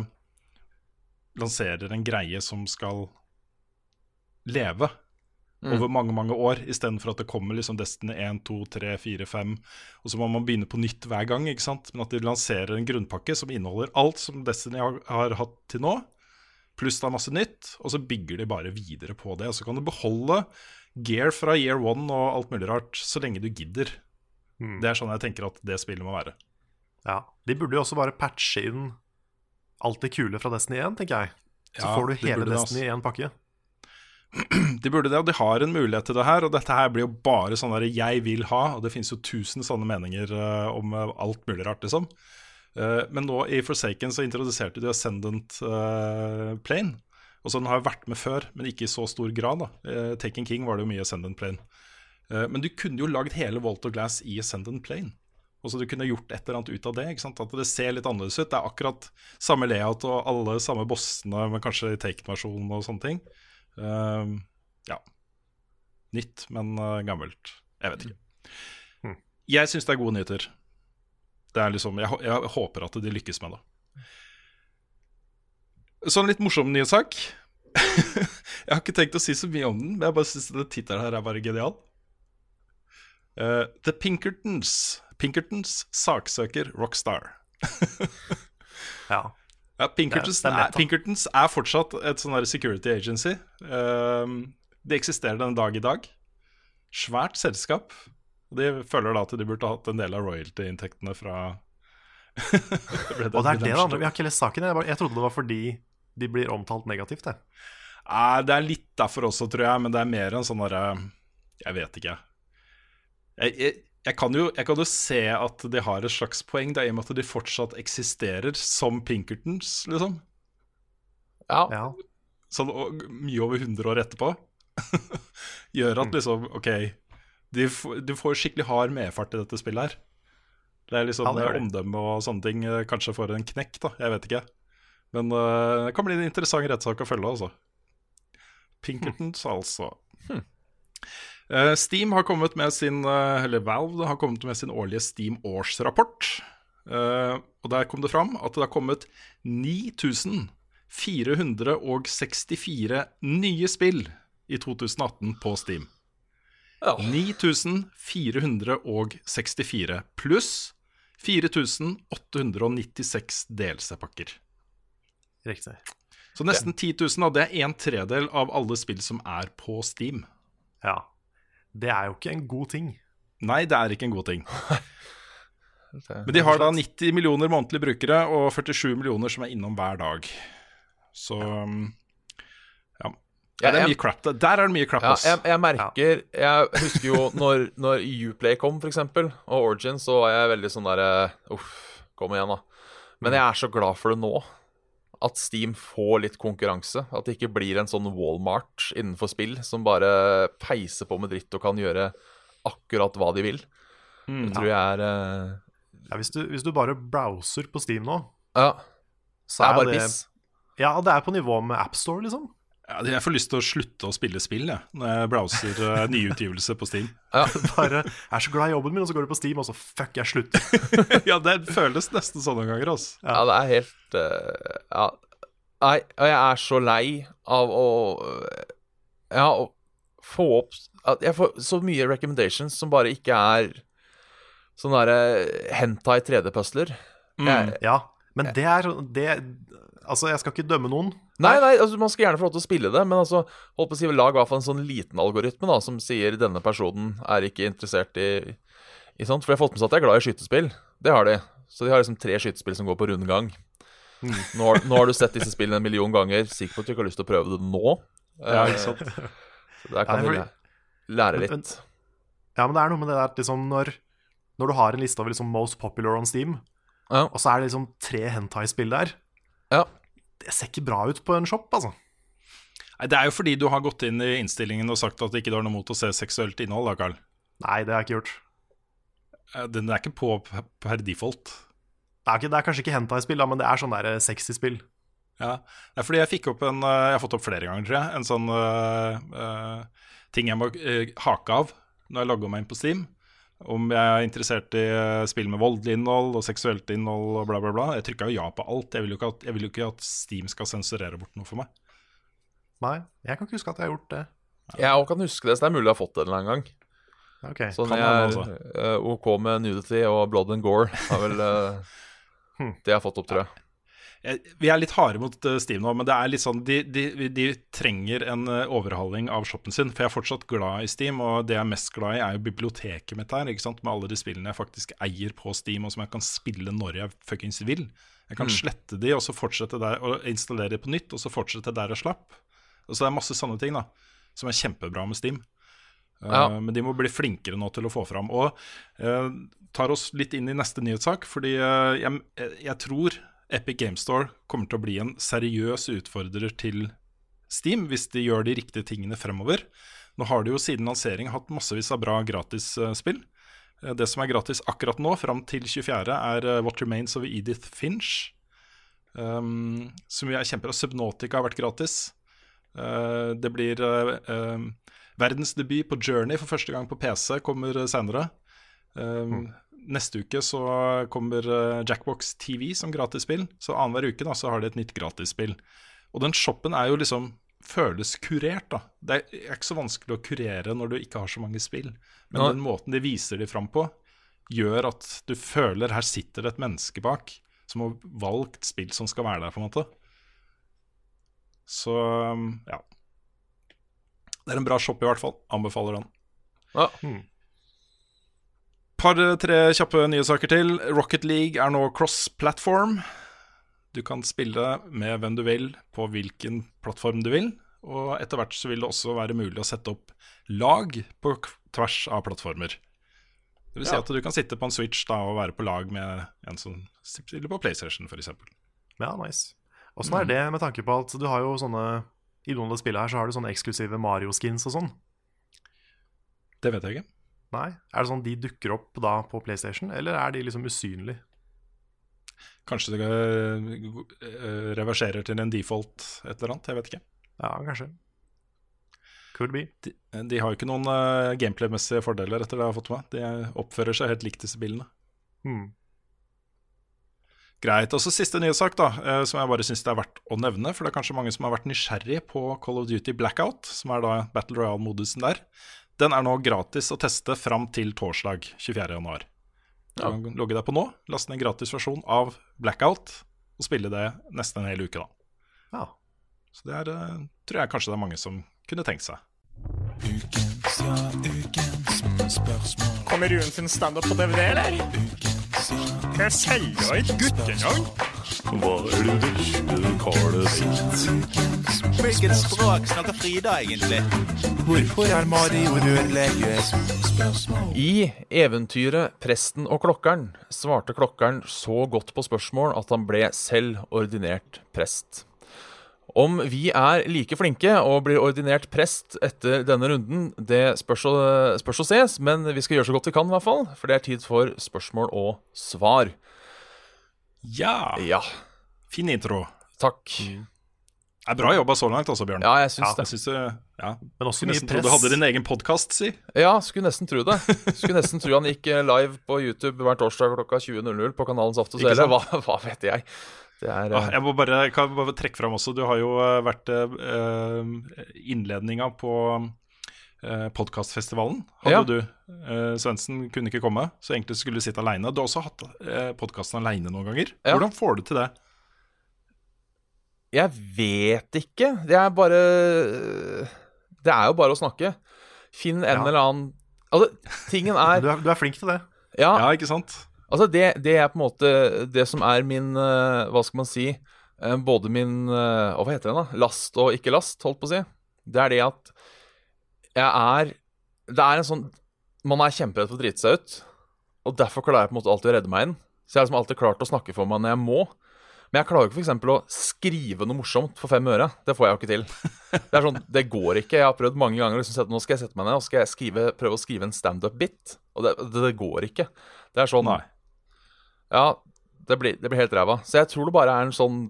lanserer en greie som skal leve over mange mange år, istedenfor at det kommer liksom Destiny 1, 2, 3, 4, 5, og så må man begynne på nytt hver gang. ikke sant? Men at de lanserer en grunnpakke som inneholder alt som Destiny har, har hatt til nå, pluss det er masse nytt, og så bygger de bare videre på det. Og så kan du beholde gear fra year one og alt mulig rart så lenge du gidder. Det er sånn jeg tenker at det spillet må være. Ja, De burde jo også bare patche inn alt det kule fra Destiny 1, tenker jeg. Så Ja, får du hele de Destiny i én pakke. De burde det, og de har en mulighet til det her. Og dette her blir jo bare sånn der 'jeg vil ha', og det finnes jo tusen sånne meninger uh, om eh, alt mulig rart, liksom. Uh, men nå i Forsaken så introduserte de Ascendant uh, Plane. Og så Den har jo vært med før, men ikke i så stor grad. da Taken King var det jo mye Ascendant Plane. Eh, men du kunne jo lagd hele of Glass i Ascendant Plane. Og så Du kunne gjort et eller annet ut av det. ikke sant? At det ser litt annerledes ut. Det er akkurat samme layout og alle samme bossene, men kanskje i Taken-versjonen og sånne ting. Uh, ja. Nytt, men eh, gammelt. Jeg vet ikke. Jeg syns det er gode nyheter. Det er liksom, jeg, jeg håper at de lykkes med det. Så en litt morsom nyhetssak. jeg har ikke tenkt å si så mye om den, men jeg bare syns tittelen her er bare genial. Eh, The Pinkertons Pinkertons saksøker Rockstar. Ja. Ja, Pinkertons, Det er- det er er. Pinkertons er fortsatt et sånn security agency. Um, det eksisterer den dag i dag. Svært selskap. De føler da at de burde hatt en del av royalty-inntektene fra det Og det er det, da. Vi har ikke lest saken. Jeg, bare, jeg trodde det var fordi de blir omtalt negativt, jeg. Nei, det er litt derfor også, tror jeg, men det er mer en sånn derre Jeg vet ikke. Jeg, jeg, jeg, kan jo, jeg kan jo se at de har et slags poeng, det er i og med at de fortsatt eksisterer som Pinkertons, liksom. Ja. Ja. sånn og mye over 100 år etterpå, gjør Mm. at liksom OK, de, f- du får skikkelig hard medfart i dette spillet her. Det er liksom Ja, omdømme og sånne ting eh, kanskje får en knekk, da. Jeg vet ikke. Men uh, det kan bli en interessant rettssak å følge, altså. Pinkertons, altså. Eh, Steam har kommet med sin eh, Eller Valve har kommet med sin årlige Steam-årsrapport. Eh, og der kom det fram at det har kommet 9464 nye spill i 2018 på Steam. Ja. 9464 pluss 4896 DLC-pakker. Riktig. Så nesten 10 000, da. Det er en tredel av alle spill som er på Steam. Ja. Det er jo ikke en god ting. Nei, det er ikke en god ting. Men de har da 90 millioner månedlige brukere og 47 millioner som er innom hver dag. Så um, ja. Ja, det er mye crap. Der Der er det mye crap, Ja, jeg, jeg merker Jeg husker jo når, når Uplay kom, for eksempel, og Origin, så var jeg veldig sånn derre Uff, kom igjen, da. Men jeg er så glad for det nå. At Steam får litt konkurranse. At det ikke blir en sånn Walmart innenfor spill som bare peiser på med dritt og kan gjøre akkurat hva de vil. Mm. Det tror jeg er uh... Ja, hvis, du, hvis du bare browser på Steam nå, Ja. så Det er er bare det piss. Ja, det er på nivå med AppStore, liksom. Ja, jeg får lyst til å slutte å spille spill jeg, når jeg browser uh, nyutgivelse på Steam. Bare jeg er så glad i jobben min, og så går du på Steam, og så fuck, jeg slutter. ja, det føles nesten sånn noen ganger. Altså. Ja, det er helt uh, Ja. Nei, og jeg er så lei av å Ja, å få opp at Jeg får så mye recommendations som bare ikke er sånne derre hentai 3D-pusler. Mm, Ja, men det er det, Altså, jeg skal ikke dømme noen. Nei, nei, altså man skal gjerne få lov til å spille det, men altså, holdt på å si, lag i hvert fall en sånn liten algoritme da, som sier denne personen er ikke interessert i, i sånt. For jeg har fått med seg at jeg er glad i skytespill. Det har de. Så de har liksom tre skytespill som går på rundgang. Nå, har- nå har du sett disse spillene en million ganger. Sikker på at du ikke har lyst til å prøve det nå. Ja, Eh, ikke sant? Så der kan Nei, du lære Men- litt. Ja, men det er noe med det der liksom når, når du har en liste over liksom most popular on Steam, Ja. og så er det liksom tre hentai-spill der Ja. Det ser ikke bra ut på en shop, altså. Nei, Det er jo fordi du har gått inn i innstillingen og sagt at ikke har noe mot å se seksuelt innhold, da, Carl. Nei, det har jeg ikke gjort. Eh, Den er ikke på per- default. Det er, ikke, det er kanskje ikke hentai-spill, men det er sånn der sexy spill. Ja, det er fordi jeg fikk opp en eh, Jeg har fått opp flere ganger, tror jeg. En sånn uh, uh, ting jeg må uh, hake av når jeg logger meg inn på Steam. Om jeg er interessert i eh, spill med voldelig innhold og seksuelt innhold og bla, bla, bla. Jeg trykka jo ja på alt. Jeg vil jo ikke at, jeg vil jo ikke at Steam skal sensurere bort noe for meg. Nei, jeg kan ikke huske at jeg har gjort det. Jeg òg kan huske det, så det er mulig jeg har fått det en eller annen gang. Ok, Sånn kan jeg er uh, OK med nudity og blood and gore. Er vel Hmm. det jeg har fått opp, tror jeg. Vi er litt harde mot Steve Steam nå, men det er litt sånn de, de, de trenger en eh, overhaling av shoppen sin. For jeg er fortsatt glad i Steam, og det jeg er mest glad i, er jo biblioteket mitt her. ikke sant? Med alle de spillene jeg faktisk eier på Steam, og som jeg kan spille når jeg fuckings vil. Jeg kan slette de, og så fortsette der, og installere de på nytt, og så fortsette der jeg slapp. Og så det er masse sånne ting da, som er kjempebra med Steam. Ja. Uh, Men de må bli flinkere nå til å få fram. Og uh, tar oss litt inn i neste nyhetssak, fordi uh, jeg, jeg tror Epic Game Store kommer til å bli en seriøs utfordrer til Steam hvis de gjør de riktige tingene fremover. Nå har de jo siden lansering hatt massevis av bra gratisspill. Eh, Det som er gratis akkurat nå, fram til 24., er eh, What Remains of Edith Finch. Um, som vi er av Subnautica har vært gratis. Uh, det blir uh, uh, verdensdebut på Journey for første gang på PC, kommer senere. Um, Neste uke så kommer eh, Jackbox TV som gratisspill. Så annenhver uke da, så har de et nytt gratisspill. Og den shoppen er jo liksom føles kurert, da. Det er ikke så vanskelig å kurere når du ikke har så mange spill. Men Nei. den måten de viser de fram på, gjør at du føler her sitter det et menneske bak som har valgt spill som skal være der, på en måte. Så ja. Det er en bra shop i hvert fall. Anbefaler den. Ja. Par-tre kjappe nye saker til. Rocket League er nå cross-platform. Du kan spille med hvem du vil på hvilken plattform du vil. Og etter hvert så vil det også være mulig å sette opp lag på tvers av plattformer. Det vil si Ja. at du kan sitte på en Switch da og være på lag med en som spiller på PlayStation, f.eks. Ja, nice. Åssen er det med tanke på at du har jo sånne I noen av spillene her så har du sånne eksklusive Mario-skins og sånn. Det vet jeg ikke. Nei? Er det sånn de dukker opp da på PlayStation, eller er de liksom usynlige? Kanskje det eh, reverserer til en default et eller annet. Jeg vet ikke. Ja, kanskje. Could be. De, de har jo ikke noen uh, gameplay-messige fordeler etter det jeg har fått med. De oppfører seg helt likt, disse bilene. Hmm. Greit. Og så siste nyhetssak, da, eh, som jeg bare syns det er verdt å nevne. For det er kanskje mange som har vært nysgjerrig på Call of Duty Blackout, som er da Battle Royale-modusen der. Den er nå gratis å teste fram til torsdag 24.1. Du kan logge deg på nå, laste ned en gratis versjon av Blackout og spille det nesten en hel uke, da. Ja. Så det er, eh, tror jeg kanskje det er mange som kunne tenkt seg. Kommer Rune sin standup på DVD, eller? Jeg selger et guttenavn? Hva er det vesle karet sitt? Hvilket språk snakker Frida egentlig? Hvorfor er Mario rørlege? I eventyret 'Presten og klokkeren' svarte klokkeren så godt på spørsmål at han ble selv ordinert prest. Om vi er like flinke og blir ordinert prest etter denne runden, det spørs og, spørs å ses, men vi skal gjøre så godt vi kan, i hvert fall. For det er tid for spørsmål og svar. Ja! Ja, Fin intro. takk. Det er bra jobba så langt, altså, Bjørn. Ja, jeg syns ja, det. synes det ja. Men også Skulle mye nesten tro press. du hadde din egen podkast, si. Ja, skulle nesten tro det. Skulle nesten tro han gikk eh, live på YouTube hver torsdag klokka 20.00 på kanalen Saft og Svele. Hva, hva vet jeg? Det er Ah, eh, jeg må bare, kan bare trekke fram også Du har jo eh, vært eh, innledninga på uh, podkastfestivalen. Hadde Ja. du. Uh, Svendsen kunne ikke komme, så egentlig skulle du sitte aleine. Du har også hatt eh, podkasten aleine noen ganger. Ja. Hvordan får du til det? Jeg vet ikke. Det er bare Det er jo bare å snakke. Finn en Ja. eller annen Altså, tingen er Du er, du er flink til det. Ja, Ja, ikke sant? altså det, det er på en måte Det som er min eh, Hva skal man si eh, Både min eh, Hva heter den, da? Last og ikke last, holdt på å si. Det er det at jeg er Det er en sånn Man er kjemperedd for å drite seg ut. Og derfor klarer jeg på en måte alltid å redde meg inn. Så jeg har liksom alltid klart å snakke for meg når jeg må. Men jeg klarer jo ikke for eksempel å skrive noe morsomt for fem øre. Det får jeg jo ikke til. Det er sånn, det går ikke. Jeg har prøvd mange ganger. Liksom, nå skal jeg sette meg ned og skal jeg skrive, prøve å skrive en standup-bit. Og det, det, det går ikke. Det er sånn Nei. Ja, det blir, det blir helt ræva. Så jeg tror det bare er en sånn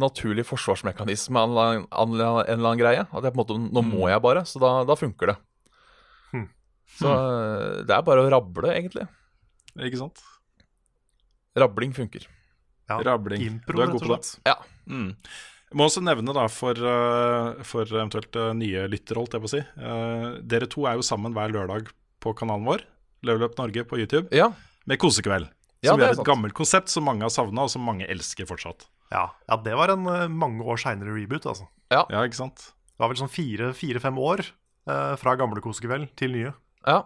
naturlig forsvarsmekanisme av en, en eller annen greie. At jeg på en måte, nå må jeg bare, så da, da funker det. Hmm. Så eh, det er bare å rable, egentlig. Ikke sant? Rabling funker. Ja, Rabling. Impro, Du er god på det. Ja. Mm. Jeg må også nevne da for, eh, for eventuelt eh, nye lyttere, holdt jeg på å si. Dere to er jo sammen hver lørdag på kanalen vår, Level Up Norge på YouTube, Ja, med kosekveld. Ja, Som det er er et sant. gammelt konsept som mange har savna, og som mange elsker fortsatt. Ja, ja, det var en eh, mange år seinere reboot, altså. Ja, ikke sant? Det var vel sånn fire- fire-fem år eh, fra gamle kosekveld til nye. ja.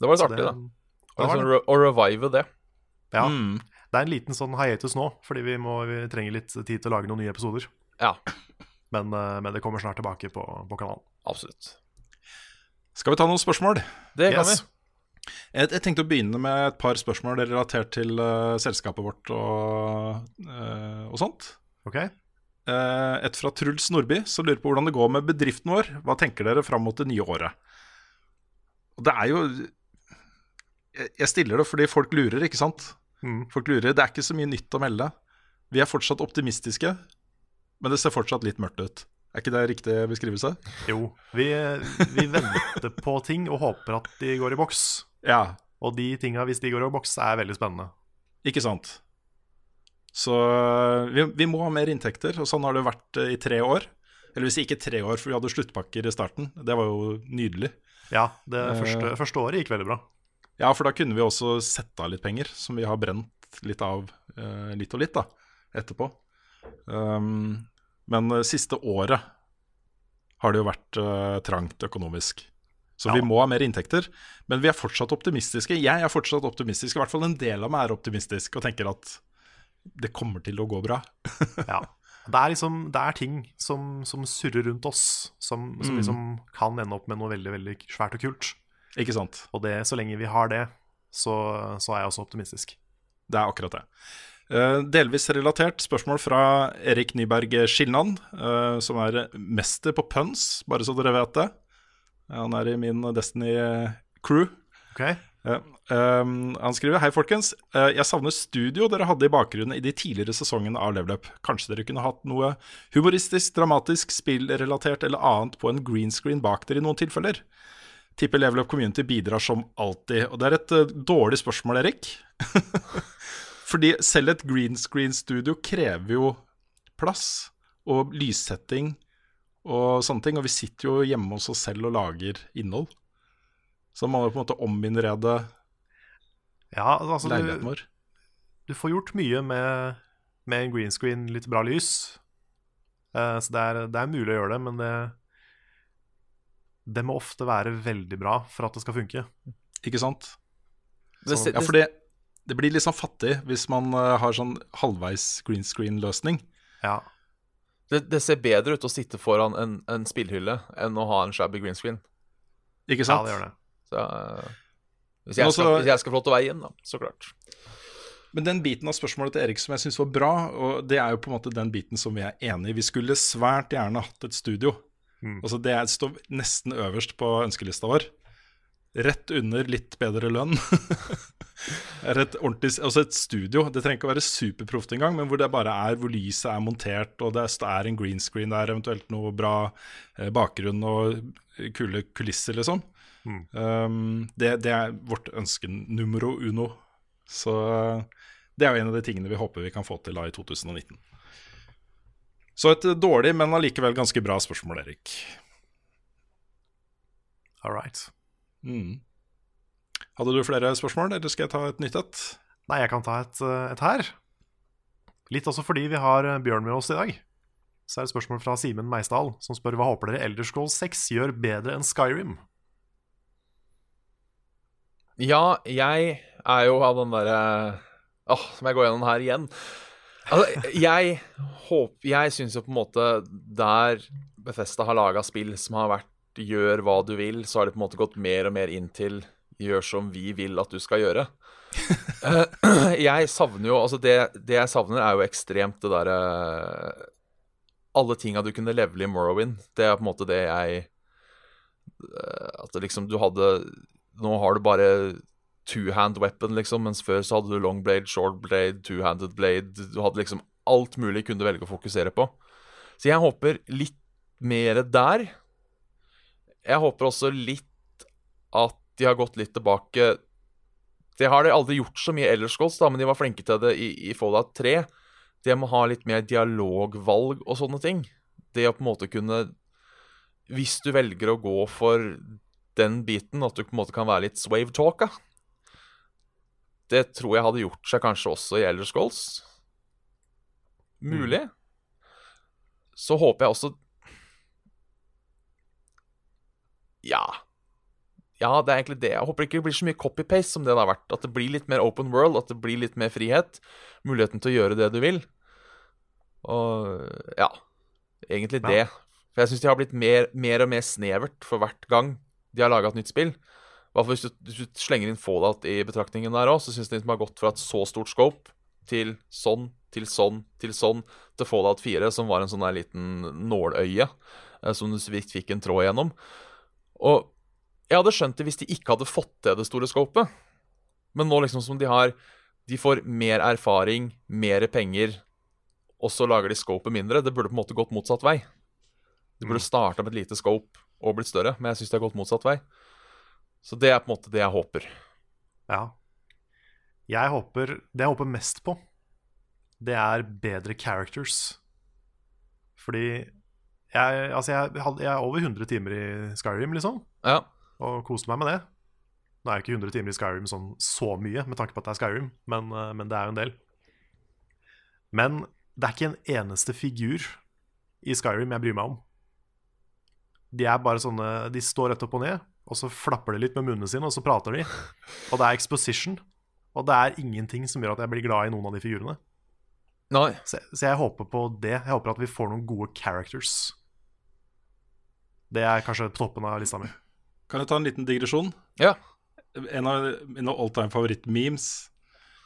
Det var litt artig, det- da. det Og var liksom Å revive det. Ja, Mm. Det er en liten sånn hiatus nå, fordi vi, må, vi trenger litt tid til å lage noen nye episoder. Ja, Men, eh, men det kommer snart tilbake på, på kanalen. absolutt. Skal vi ta noen spørsmål? Det kan Yes. vi. Jeg, jeg tenkte å begynne med et par spørsmål relatert til uh, selskapet vårt og, uh, og sånt. Ok? Uh, et fra Truls Nordby, som lurer på hvordan det går med bedriften vår. Hva tenker dere fram mot det nye året? Og det er jo Jeg jeg stiller det fordi folk lurer, ikke sant? Mm. Folk lurer. Det er ikke så mye nytt å melde. Vi er fortsatt optimistiske, men det ser fortsatt litt mørkt ut. Er ikke det riktig beskrivelse? Jo, vi, vi venter på ting og håper at de går i boks. Ja, Og de tinga, hvis de går i boks, er veldig spennende. ikke sant? Så vi, vi må ha mer inntekter, og sånn har det vært eh, i tre år. Eller hvis ikke tre år, for vi hadde sluttpakker i starten. Det var jo nydelig. Ja, det Eh. første, første året gikk veldig bra. Ja, for da kunne vi også sette av litt penger, som vi har brent litt av uh, litt og litt da, etterpå. Um, men eh, siste året har det jo vært uh, trangt økonomisk. Så Ja. vi må ha mer inntekter. Men vi er fortsatt optimistiske. Jeg er fortsatt optimistisk, i hvert fall en del av meg er optimistisk og tenker at det kommer til å gå bra. Ja. Det er liksom, det er ting som, som surrer rundt oss, som, som Mm. liksom kan ende opp med noe veldig veldig svært og kult. Ikke sant? Og det, så lenge vi har det, så, så er jeg også optimistisk. Det er akkurat det. Uh, delvis relatert spørsmål fra Erik Nyberg Skilnan, uh, som er mester på puns, bare så dere vet det. Han er i min Destiny-crew. Ok? han skriver Hei, folkens. Uh, jeg savner studio dere hadde i bakgrunnen i de tidligere sesongene av Level Up. Kanskje dere kunne hatt noe humoristisk, dramatisk, spillrelatert eller annet på en green screen bak dere i noen tilfeller? Tipper Level Up Community bidrar som alltid. Og det er et uh, dårlig spørsmål, Erik. Fordi selv et green screen-studio krever jo plass og lyssetting og sånne ting. Og vi sitter jo hjemme hos oss selv og lager innhold. Så man må på en måte ominnrede Ja, altså leiligheten vår. du får gjort mye med, med en green screen, litt bra lys. Uh, så det er, det er mulig å gjøre det, men det Det må ofte være veldig bra for at det skal funke. Ikke sant? Så- Ja, for det, det blir litt sånn fattig hvis man eh, har sånn halvveis green screen-løsning. Ja, det, det ser bedre ut å sitte foran en, en spillhylle enn å ha en shabby green screen. Ikke sant? ja det gjør det. Så, eh, hvis, jeg også- skal, hvis jeg skal få lov til å være igjen, da, så klart. Men den biten av spørsmålet til Erik som jeg syns var bra, og det er jo på en måte den biten som vi er enig i. Vi skulle svært gjerne hatt et studio. Mm. Altså Det er- står nesten øverst på ønskelista vår. Rett under litt bedre lønn. er et ordentlig, altså et studio. Det trenger ikke å være superproft engang, men hvor det bare er hvor lyset er montert, og det er en green screen der, eventuelt noe bra eh, bakgrunn og kule kulisser, liksom. Mm. Um, det, det er vårt ønske numero uno. Så Det er jo en av de tingene vi håper vi kan få til da i 2019. Så et dårlig, men allikevel ganske bra spørsmål, Erik. All right. Mm. Hadde du flere spørsmål, eller skal jeg ta et nytt et? Nei, jeg kan ta et, eh, et her. Litt også fordi vi har eh, Bjørn med oss i dag. Så er det et spørsmål fra Simen Meisdal, som spør hva håper dere Elderscroll 6 gjør bedre enn Skyrim? Ja, jeg er jo av den derre Åh, må jeg gå gjennom den her igjen. Altså, jeg håper Jeg syns jo på en måte der Bethesda har laga spill som har vært gjør hva du vil, så har det på en måte gått mer og mer inn til gjør som vi vil at du skal gjøre. Eh, jeg savner jo Altså, det, det jeg savner, er jo ekstremt det derre Alle tinga du kunne levele i Morrowind. Det er på en måte det jeg eh, At det liksom du hadde Nå har du bare two-hand weapon, liksom, mens før så hadde du long blade, short blade, two-handed blade Du hadde liksom alt mulig kunne du velge å fokusere på. Så jeg håper litt mer der. Jeg håper også litt at de har gått litt tilbake Det har de aldri gjort så mye ellers, da, men de var flinke til det i, i Fallout 3. Det med å ha litt mer dialogvalg og sånne ting. Det å på en måte kunne Hvis du velger å gå for den biten, at du på en måte kan være litt swave talka Det tror jeg hadde gjort seg kanskje også i Elder Scrolls. Mulig. Så håper jeg også Ja. Ja, det er egentlig det. Jeg håper ikke det blir så mye copy-paste som det det har vært. At det blir litt mer open world, at det blir litt mer frihet. Muligheten til å gjøre det du vil. Og ja, egentlig det. For jeg syns de har blitt mer, mer og mer snevert for hvert gang de har laga et nytt spill. Hvert fall hvis du, hvis du slenger inn Fallout i betraktningen der òg, så syns jeg de har gått fra et så stort scope til sånn, til sånn, til sånn, til Fallout 4, som var en sånn der liten nåløye eh, som du så vidt fikk en tråd gjennom. Og jeg hadde skjønt det hvis de ikke hadde fått til det store scopet. Men nå liksom som de har De får mer erfaring, mer penger, og så lager de scopet mindre. Det burde på en måte gått motsatt vei. De burde starta med et lite scope og blitt større, men jeg syns de har gått motsatt vei. Så det er på en måte det jeg håper. Ja. Jeg håper Det jeg håper mest på, det er bedre characters. Fordi jeg, altså jeg, hadde- jeg er over 100 timer i Skyrim, liksom. Ja. Og koste meg med det. Nå er jeg ikke 100 timer i Skyrim sånn så mye, med tanke på at det er Skyrim, men, eh, men det er jo en del. Men det er ikke en eneste figur i Skyrim jeg bryr meg om. De er bare sånne De står rett opp og ned, og så flapper de litt med munnene sine, og så prater de. Og det er exposition. Og det er ingenting som gjør at jeg blir glad i noen av de figurene. Nei. Så, så jeg håper på det. Jeg håper at vi får noen gode characters. Det er kanskje på toppen av lista mi. Kan jeg ta en liten digresjon? Ja. En av mine alltime favoritt-memes.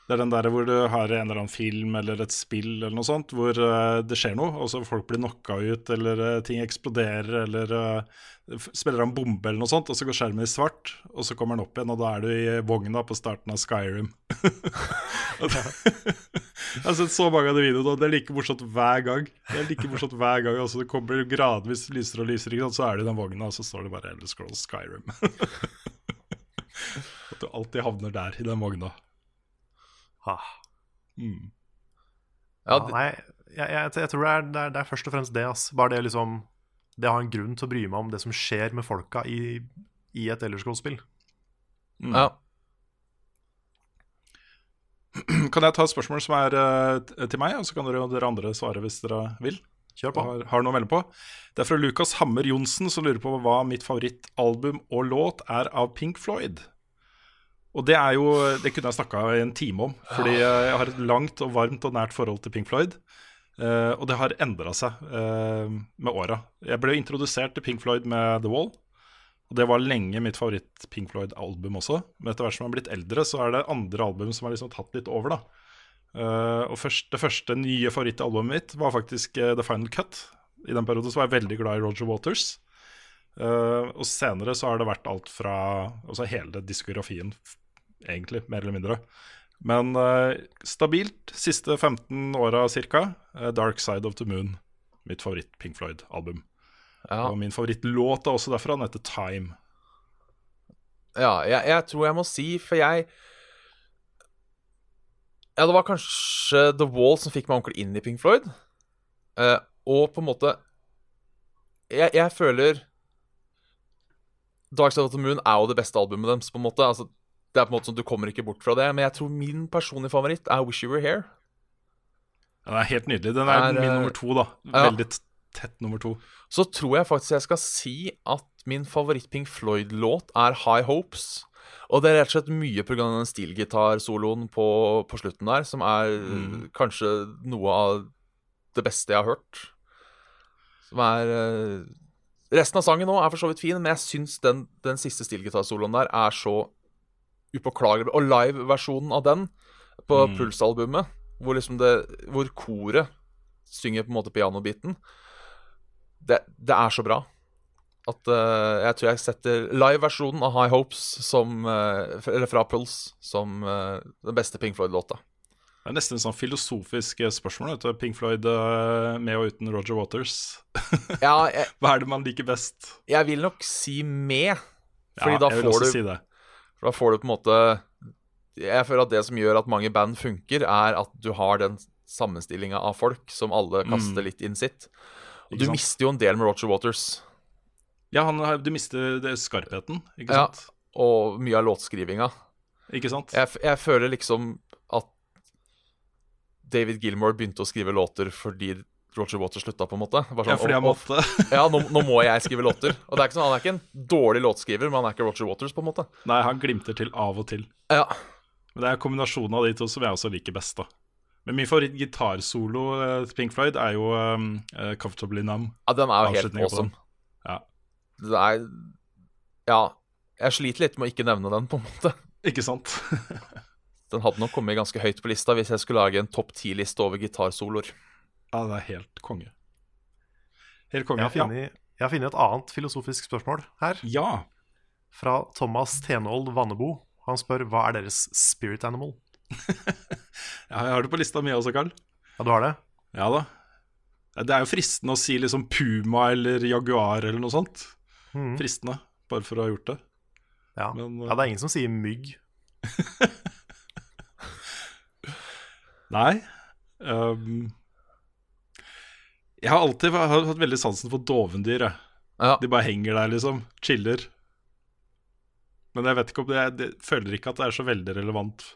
Det er den der hvor du har en eller annen film eller et spill eller noe sånt, hvor uh, det skjer noe, og så folk blir knocka ut, eller uh, ting eksploderer, eller uh, spiller han bombe eller noe sånt, og så går skjermen i svart, og så kommer den opp igjen, og da er du i vogna på starten av Skyrim. Jeg har sett så mange av de videoene, og det er like morsomt hver gang. Det er like morsomt hver gang, altså Det kommer gradvis lyser og lyser, og så er du i den vogna, og så står det bare Elder Scrolls Skyrim. At du alltid havner der, i den vogna. Mm. Ja, nei, jeg, jeg, jeg tror det er, det, er, det er først og fremst det. Ass. Bare det liksom Det å ha en grunn til å bry meg om det som skjer med folka i, i et Elderscroll-spill. Ja. Kan jeg ta et spørsmål som er uh, til meg, og så kan dere, dere andre svare hvis dere vil? Kjør på. Har, har noe å melde på. Det er fra Lukas Hammer Johnsen, som lurer på hva mitt favorittalbum og låt er av Pink Floyd. Og det er jo Det kunne jeg snakka i en time om, fordi eh, jeg har et langt og varmt og nært forhold til Pink Floyd. Uh, og det har endra seg uh, med åra. Jeg ble introdusert til Pink Floyd med The Wall. Og det var lenge mitt favoritt-Pink Floyd-album også. Men etter hvert som jeg har blitt eldre, så er det andre album som har liksom tatt litt over. da Uh, Og først, det første nye favorittalbumet mitt var faktisk The Final Cut. I den perioden så var jeg veldig glad i Roger Waters. Og senere så har det vært alt fra Altså hele diskografien, egentlig, mer eller mindre. Men uh, stabilt, siste 15 åra ca. Dark Side of the Moon. Mitt favoritt-Pink Floyd-album. Ja. Og min favorittlåt er også derfra. Den heter Time. Ja, jeg, jeg tror jeg må si, for jeg Ja, det var kanskje The Wall som fikk meg ordentlig inn i Pink Floyd. Eh, og på en måte jeg, jeg føler Dark Side of the Moon er jo det beste albumet deres. på en måte altså, Det er på en måte sånn Du kommer ikke bort fra det. Men jeg tror min personlige favoritt er Wish You Were Here. Den er helt nydelig. Den er, Er, min eh, nummer to, da. ja. Veldig tett nummer to. Så tror jeg faktisk jeg skal si at min favoritt Pink Floyd-låt er High Hopes. Og det er rett og slett mye pga. den stilgitarsoloen på, på slutten der, som er Mm. kanskje noe av det beste jeg har hørt. Som er eh, Resten av sangen nå er for så vidt fin, men jeg syns den, den siste stilgitarsoloen der er så upåklagelig. Og live-versjonen av den på Mm. Puls-albumet, hvor liksom det Hvor koret synger på en måte pianobiten, det, det er så bra at uh, jeg tror jeg setter live-versjonen av High Hopes som uh, Eller fra Puls som uh, den beste Pink Floyd-låta. Det er nesten et sånn filosofisk spørsmål. Vet du. Pink Floyd med og uten Roger Waters. Ja, jeg, Hva er det man liker best? jeg vil nok si med, fordi Ja, da får du si det. For da får du på en måte Jeg føler at det som gjør at mange band funker, er at du har den sammenstillinga av folk som alle kaster Mm. litt inn sitt. Og Ikke du sant? mister jo en del med Roger Waters. Ja, han, du mister det skarpheten, ikke sant? Ja, og mye av låtskrivinga. Ikke sant? Jeg, jeg føler liksom at David Gilmore begynte å skrive låter fordi Roger Waters slutta, på en måte. Bare Ja, fordi han «Å, å, måtte. ja, nå, nå må jeg skrive låter. Og det er ikke sånn, Han er ikke en dårlig låtskriver, men han er ikke Roger Waters, på en måte. Nei, han glimter til av og til. Ja. Men det er kombinasjonen av de to som jeg også liker best, da. Men min favoritt gitarsolo eh, til Pink Floyd er jo um, uh, 'Comfortably Numb'. Ja, den er jo helt awesome. Ja. Det er Ja. Jeg sliter litt med å ikke nevne den, på en måte. Ikke sant? Den hadde nok kommet ganske høyt på lista hvis jeg skulle lage en topp ti-liste over gitarsoloer. Ja, det er helt konge. Helt konge. Jeg har funnet, funnet et annet filosofisk spørsmål her. Ja. Fra Thomas Tenhold Vannebo. Han spør hva er deres spirit animal? ja, jeg har det på lista mi også, Carl. Ja, du har det? Ja da. Det er jo fristende å si liksom puma eller jaguar eller noe sånt. Mm. Fristende, bare for å ha gjort det. Ja. Men, ja, det er ingen som sier mygg. Nei. Um, jeg har alltid ha- hatt veldig sansen for dovendyr. Ja. De bare henger der, liksom. Chiller. Men jeg vet ikke om det, jeg, jeg føler ikke at det er så veldig relevant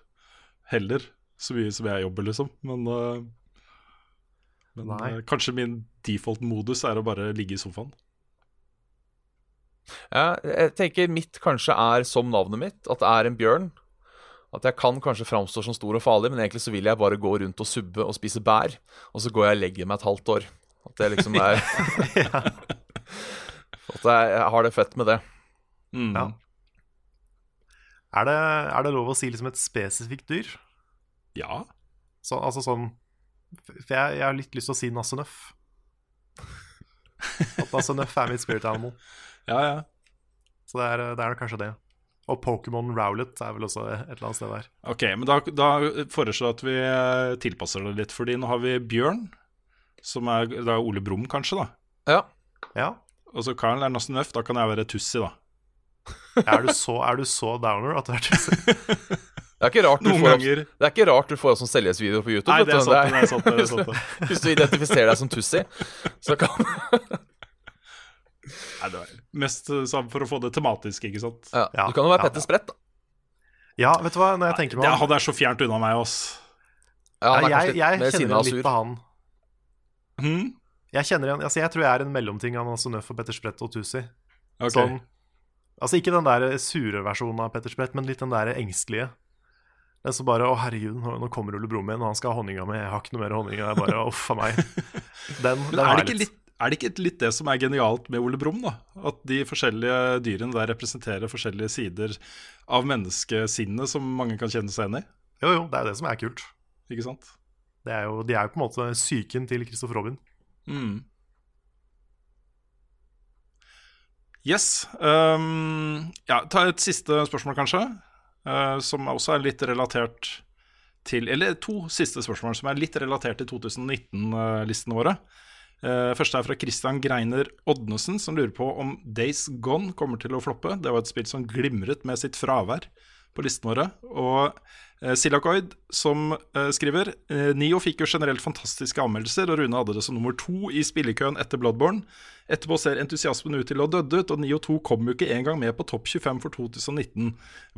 heller. Så mye som jeg jobber, liksom. Men, uh, men uh, kanskje min default-modus er å bare ligge i sofaen. Ja, jeg tenker mitt kanskje er som navnet mitt, at det er en bjørn. At jeg kan kanskje framstå som stor og farlig, men egentlig så vil jeg bare gå rundt og subbe og spise bær. Og så går jeg og legger meg et halvt år. At det liksom er At jeg, jeg har det fett med det. Mm. Ja. Er det, er det lov å si liksom et spesifikt dyr? Ja. Så, altså sånn For jeg, jeg har litt lyst til å si Nassenøff. At Nassenøff er mitt spirit animal. Ja, ja. Så det er, det er kanskje det. Og Pokémon Rowlet er vel også et eller annet sted der. Ok, men da, da foreslår jeg at vi eh, tilpasser det litt. Fordi nå har vi Bjørn, som er, det er Ole Brumm, kanskje, da. Ja. Ja. Og så Karl er Nassen Nøff. Da kan jeg være Tussi, da. Er du så, er du så downer at du er Tussi? Det er ikke rart du Noen får, ganger. det er ikke rart du får sånn selvighetsvideo på YouTube. Nei, det er sant, det er sant, det er sant, det. Hvis du identifiserer deg som Tussi, så kan Nei, det er mest eh, for å få det tematisk, ikke sant? ja, Du kan jo være Petter Sprett, da. Ja, vet du hva, når jeg tenker meg Det om han er så fjernt unna meg, ass. Ja, han er jeg, jeg, jeg kjenner litt på han. Hmm? Jeg kjenner igjen, altså jeg tror jeg er en mellomting av Nasse Nøff og Petter Sprett og Tusi. Okay. Sånn, altså ikke den der sure versjonen av Petter Sprett, men litt den der engstelige. Den som bare 'Å, herregud, nå kommer Ole Brumm igjen, og han skal ha honninga mi.' 'Jeg har ikke noe mer honning.' Jeg bare 'Uff a meg'. Den, Men den er det, ikke litt, er det ikke litt det som er genialt med Ole Brumm, da? At de forskjellige dyrene der representerer forskjellige sider av menneskesinnet som mange kan kjenne seg igjen i? Jo, jo, det er jo det som er kult. Ikke sant? Er jo, de er jo på en måte psyken til Christopher Robin. Mm. Yes. Um, ja, ta et siste spørsmål, kanskje. Uh, som også er litt relatert til Eller to siste spørsmål som er litt relatert til 2019-listene våre. Uh, første er fra Christian Greiner Oddnesen, som lurer på om Days Gone kommer til å floppe. Det var et spill som glimret med sitt fravær på listene våre. Og eh, Silakoid som eh, skriver eh, Nio fikk jo generelt fantastiske anmeldelser, og Rune hadde det som nummer to i spillekøen etter Bloodborne. Etterpå ser entusiasmen ut til å ha dødd ut, og Nio 2 kom jo ikke engang med på topp 25 for 2019.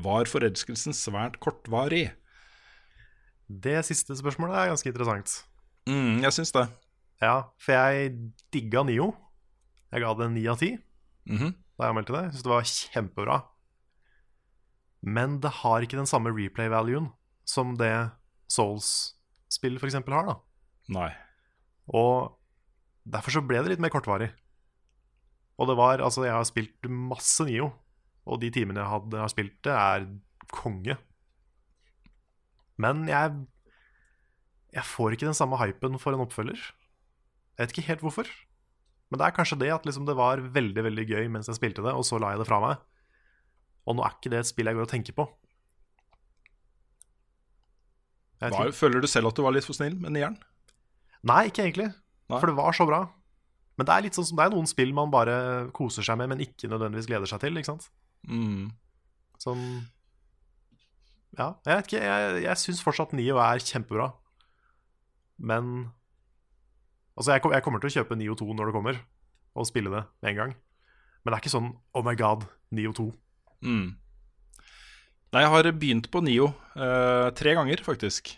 Var forelskelsen svært kortvarig? Det siste spørsmålet er ganske interessant. Mm, jeg syns det. Ja, for jeg digga Nio. Jeg ga det ni av ti Mhm. da jeg meldte det. Jeg synes det var kjempebra. Men det har ikke den samme replay-valuen som det Souls-spill f.eks. har. da Nei. Og derfor så ble det litt mer kortvarig. Og det var Altså, jeg har spilt masse Nio, og de timene jeg hadde, har spilt det, er konge. Men jeg Jeg får ikke den samme hypen for en oppfølger. Jeg vet ikke helt hvorfor. Men det er kanskje det at liksom det var veldig veldig gøy mens jeg spilte det, og så la jeg det fra meg. Og nå er ikke det et spill jeg går og tenker på. Var, føler du selv at du var litt for snill med nieren? Nei, ikke egentlig. Nei. For det var så bra. Men det er litt sånn som det er noen spill man bare koser seg med, men ikke nødvendigvis gleder seg til. ikke sant? Mm. Sånn Ja, jeg vet ikke. Jeg, jeg syns fortsatt Nio er kjempebra. Men Altså, jeg, jeg kommer til å kjøpe Nio 2 når det kommer, og spille det med en gang. Men det er ikke sånn Oh my god, Nio 2. Mm. Nei, jeg har begynt på Nio uh, tre ganger, faktisk.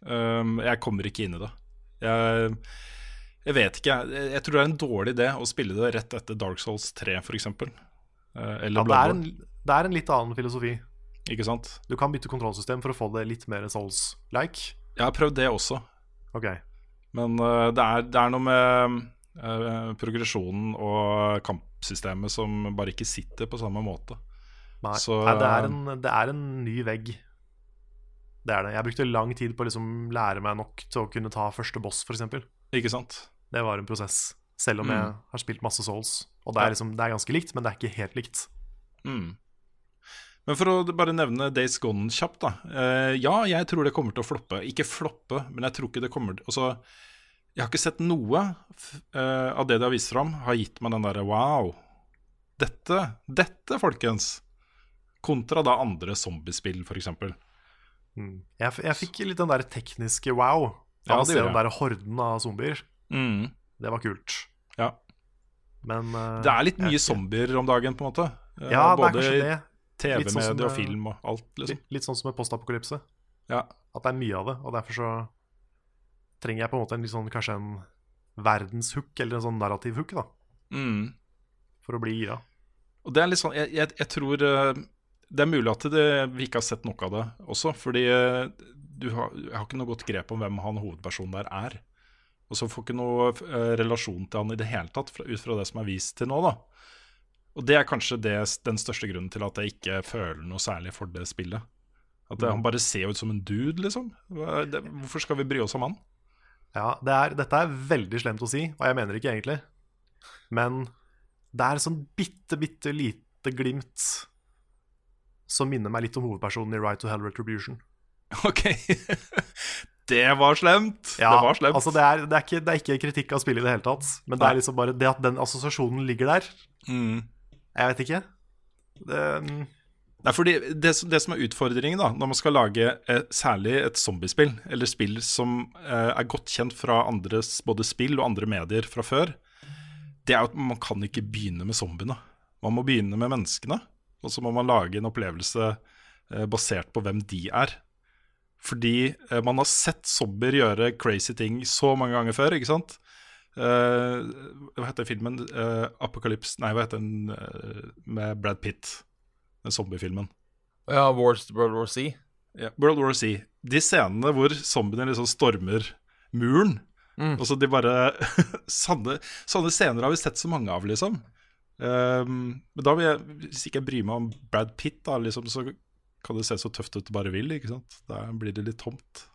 Um, jeg kommer ikke inn i det. Jeg, jeg vet ikke. Jeg, jeg tror det er en dårlig idé å spille det rett etter Dark Souls 3, f.eks. Uh, eller Ja, det, er en, det er en litt annen filosofi. Ikke sant? Du kan bytte kontrollsystem for å få det litt mer Souls-like. Jeg har prøvd det også. Ok. Men uh, det, er, det er noe med uh, progresjonen og kampsystemet som bare ikke sitter på samme måte. Nei, Så, Nei det, er eh, en, det er en ny vegg. Det er det. Jeg brukte lang tid på å liksom lære meg nok til å kunne ta første boss, f.eks. Ikke sant? Det var en prosess. Selv om jeg Mm. har spilt masse Souls. Og det er, liksom, det er ganske likt, men det er ikke helt likt. Mm. Men for å bare nevne Days Gone kjapt, da. Uh, ja, jeg tror det kommer til å floppe. Ikke floppe, men jeg tror ikke det kommer til Altså, jeg har ikke sett noe eh, av det de har vist fram, har gitt meg den derre wow. Dette, dette, folkens. Kontra da andre zombiespill, f.eks. Mm. Jeg, jeg fikk litt den der tekniske wow Ja, av å se den der horden av zombier. Mm. Det var kult. Ja. Men uh, Det er litt mye zombier om dagen, på en måte. Eh, Ja, Både. Litt sånn og film og alt, liksom. Litt, litt sånn som med postapokalypse. Ja. At det er mye av det, og derfor så trenger jeg på en måte en litt sånn, kanskje en verdenshook, eller en sånn narrativ hook, da, Mm. for å bli gira. Og det er litt sånn, jeg, jeg, jeg tror eh, det er mulig at det, vi ikke har sett noe av det også, fordi eh, du har, jeg har ikke noe godt grep om hvem han hovedpersonen der er. Og så får ikke noe eh, relasjon til han i det hele tatt, fra, ut fra det som er vist til nå. da. Og det er kanskje det, den største grunnen til at jeg ikke føler noe særlig for det spillet. At det, Mm. Han bare ser ut som en dude, liksom. Det, hvorfor skal vi bry oss om han? Ja, det er, dette er veldig slemt å si, og jeg mener ikke egentlig. Men det er sånn bitte, bitte lite glimt som minner meg litt om hovedpersonen i Right to Hell Retribution. Ok, det var slemt! Ja, det var slemt. Altså det, er, det, er ikke, det er ikke kritikk av spillet i det hele tatt, men det er liksom bare det at den assosiasjonen ligger der. Mm. Jeg vet ikke. Det, um... det er fordi det som er utfordringen da når man skal lage eh, særlig et zombiespill, eller spill som eh, er godt kjent fra andres både spill og andre medier fra før, det er at man kan ikke begynne med zombiene. Man må begynne med menneskene, og så må man lage en opplevelse eh, basert på hvem de er. Fordi eh, man har sett zombier gjøre crazy ting så mange ganger før, ikke sant? Eh, hva heter filmen? Eh, Apocalypse Nei, hva heter den med Brad Pitt? Den zombiefilmen. Ja, Wars, World War C. Ja, World War C. De scenene hvor zombiene liksom stormer muren. Mm. Og så de bare sånne, sånne scener har vi sett så mange av, liksom. Ehm, men da vil jeg, hvis ikke jeg bryr meg om Brad Pitt, da, liksom, så kan det se så tøft ut du bare vil. ikke sant? Da blir det litt tomt.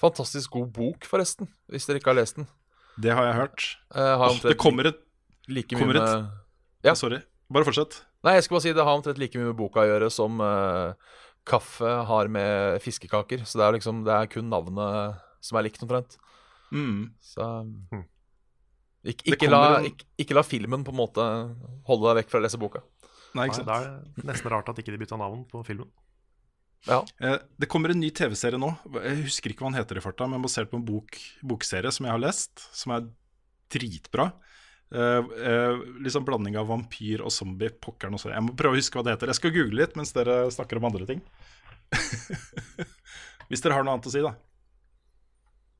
Fantastisk god bok, forresten, hvis dere ikke har lest den. Det har jeg hørt. Eh, har oh, det kommer et, like mye kommer et med Ja. Sorry. Bare fortsett. Nei, jeg skal bare si det har omtrent like mye med boka å gjøre som uh, kaffe har med fiskekaker. Så det er liksom Det er kun navnet som er likt, omtrent. Mm. Så ikke, Det ikke, la, ikke, ikke la filmen på en måte holde deg vekk fra å lese boka. Nei, Nei, ikke sant? Det er nesten rart at ikke de bytta navn på filmen. Ja. Eh, Det kommer en ny TV-serie nå. Jeg husker ikke hva den heter i farta, men basert på en bok, bokserie som jeg har lest, som er dritbra. Uh, uh, liksom blanding av vampyr og zombie. Pokkeren også. Jeg må prøve å huske hva det heter. Jeg skal google litt mens dere snakker om andre ting. Hvis dere har noe annet å si, da.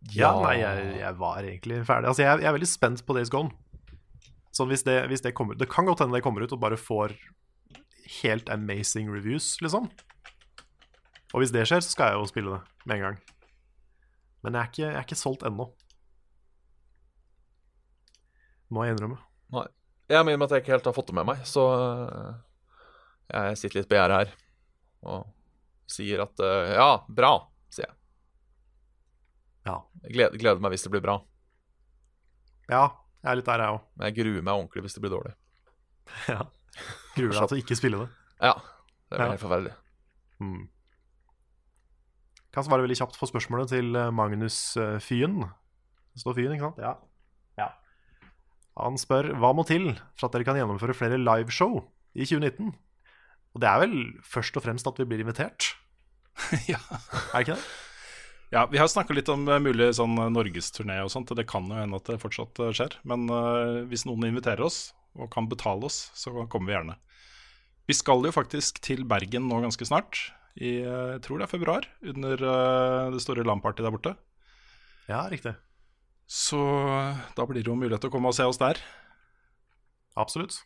Ja, nei, jeg, jeg var egentlig ferdig. Altså, jeg, jeg er veldig spent på Days Gone. Sånn hvis det, hvis det kommer Det kan godt hende det kommer ut og bare får helt amazing reviews, liksom. Og hvis det skjer, så skal jeg jo spille det med en gang. Men jeg er ikke, jeg er ikke solgt ennå. Må jeg innrømme. Nei. Jeg mener at jeg ikke helt har fått det med meg, så øh, jeg sitter litt begjæret her og sier at øh, ja, bra, sier jeg. Ja. Jeg gleder, gleder meg hvis det blir bra. Ja, jeg er litt der, jeg òg. Men jeg gruer meg ordentlig hvis det blir dårlig. Ja. Gruer deg til å ikke spille det. Ja, det blir Ja. helt forferdelig. Mm. Kan svare veldig kjapt på spørsmålet til eh, Magnus eh, Fyen. Det står Fyen, ikke sant? Ja. ja. Han spør hva må til for at dere kan gjennomføre flere liveshow i 2019? Og det er vel først og fremst at vi blir invitert? ja. Er det ikke det? Ja, Vi har snakka litt om eh, mulig sånn eh, norgesturné og sånt, og det kan jo hende at det fortsatt eh, skjer. Men uh, hvis noen inviterer oss og kan betale oss, så kommer vi gjerne. Vi skal jo faktisk til Bergen nå ganske snart. I jeg tror det er februar, under uh, det store LAM-partyet der borte. Ja, riktig. Så da blir det jo mulighet til å komme og se oss der. Absolutt.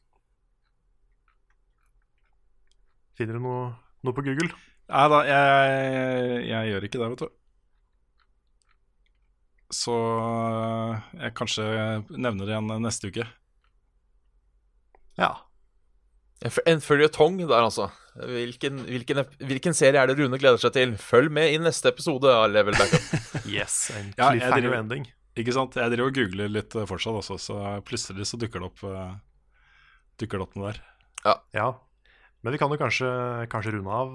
Finner du noe, noe på Google? Nei da, jeg, jeg gjør ikke det, vet du. Så eh, jeg kanskje nevner det igjen neste uke. Ja. En føljetong der, altså. Hvilken, hvilken, hvilken serie er det Rune gleder seg til? Følg med i neste episode av Level Backup. Yes, en Ja, jeg cliffhanger driver- ending. Ikke sant? Jeg driver og googler litt eh, fortsatt også, så plutselig så dukker det opp eh, Dukker det opp noe der. Ja. Men vi kan jo kanskje, kanskje runde av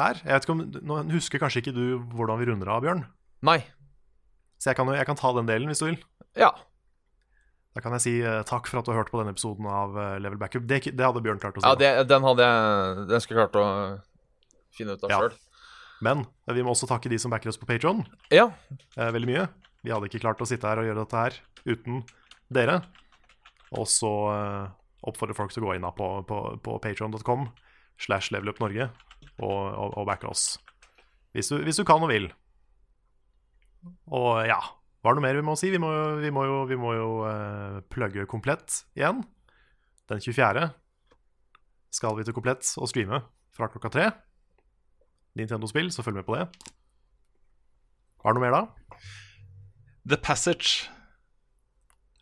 her. Jeg vet ikke om, Nå husker kanskje ikke du hvordan vi runder av, Bjørn. Nei. Så jeg kan, jeg kan ta den delen hvis du vil. Ja. Da kan jeg si uh, takk for at du har hørt på denne episoden av uh, Level Backup. Det, det hadde Bjørn klart å si. ja det, den hadde jeg Den skulle jeg klart å finne ut av Ja. sjøl. Men eh, vi må også takke de som backer oss på Patron. Ja. Uh, veldig mye. Vi hadde ikke klart å sitte her og gjøre dette her uten dere. Og så oppfordrer folk til å gå inn på, på, på patron.com slash levelupnorge og, og, og backe oss. Hvis du, hvis du kan og vil. Og ja, var det noe mer vi må si? Vi må, vi må jo, vi må jo uh, plugge komplett igjen. Den 24. skal vi til komplett og streame fra klokka tre. Nintendo-spill, så følg med på det. Var det noe mer da? The Passage.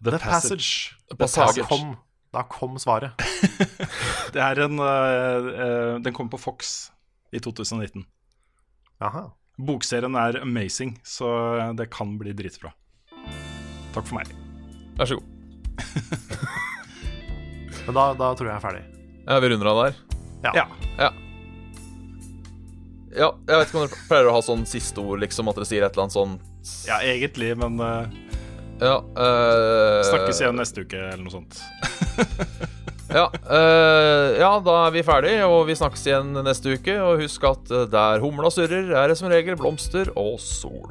The, Passage. Passage. Da kom, da kom svaret. Det er en uh, uh, Den kom på Fox i 2019. Aha. Bokserien er amazing, så det kan bli dritbra. Takk for meg. Vær så god. Men da, da tror jeg jeg er ferdig. Ja, vi runder av der. Ja. Ja. Ja, jeg vet ikke om dere pleier å ha sånn siste ord, liksom, at dere sier et eller annet sånn Ja, egentlig, men uh, Ja. uh, snakkes igjen neste uke, eller noe sånt. Ja, eh, ja, da er vi ferdig, og vi snakkes igjen neste uke. Og husk at eh, der humla surrer, er det som regel blomster og sol.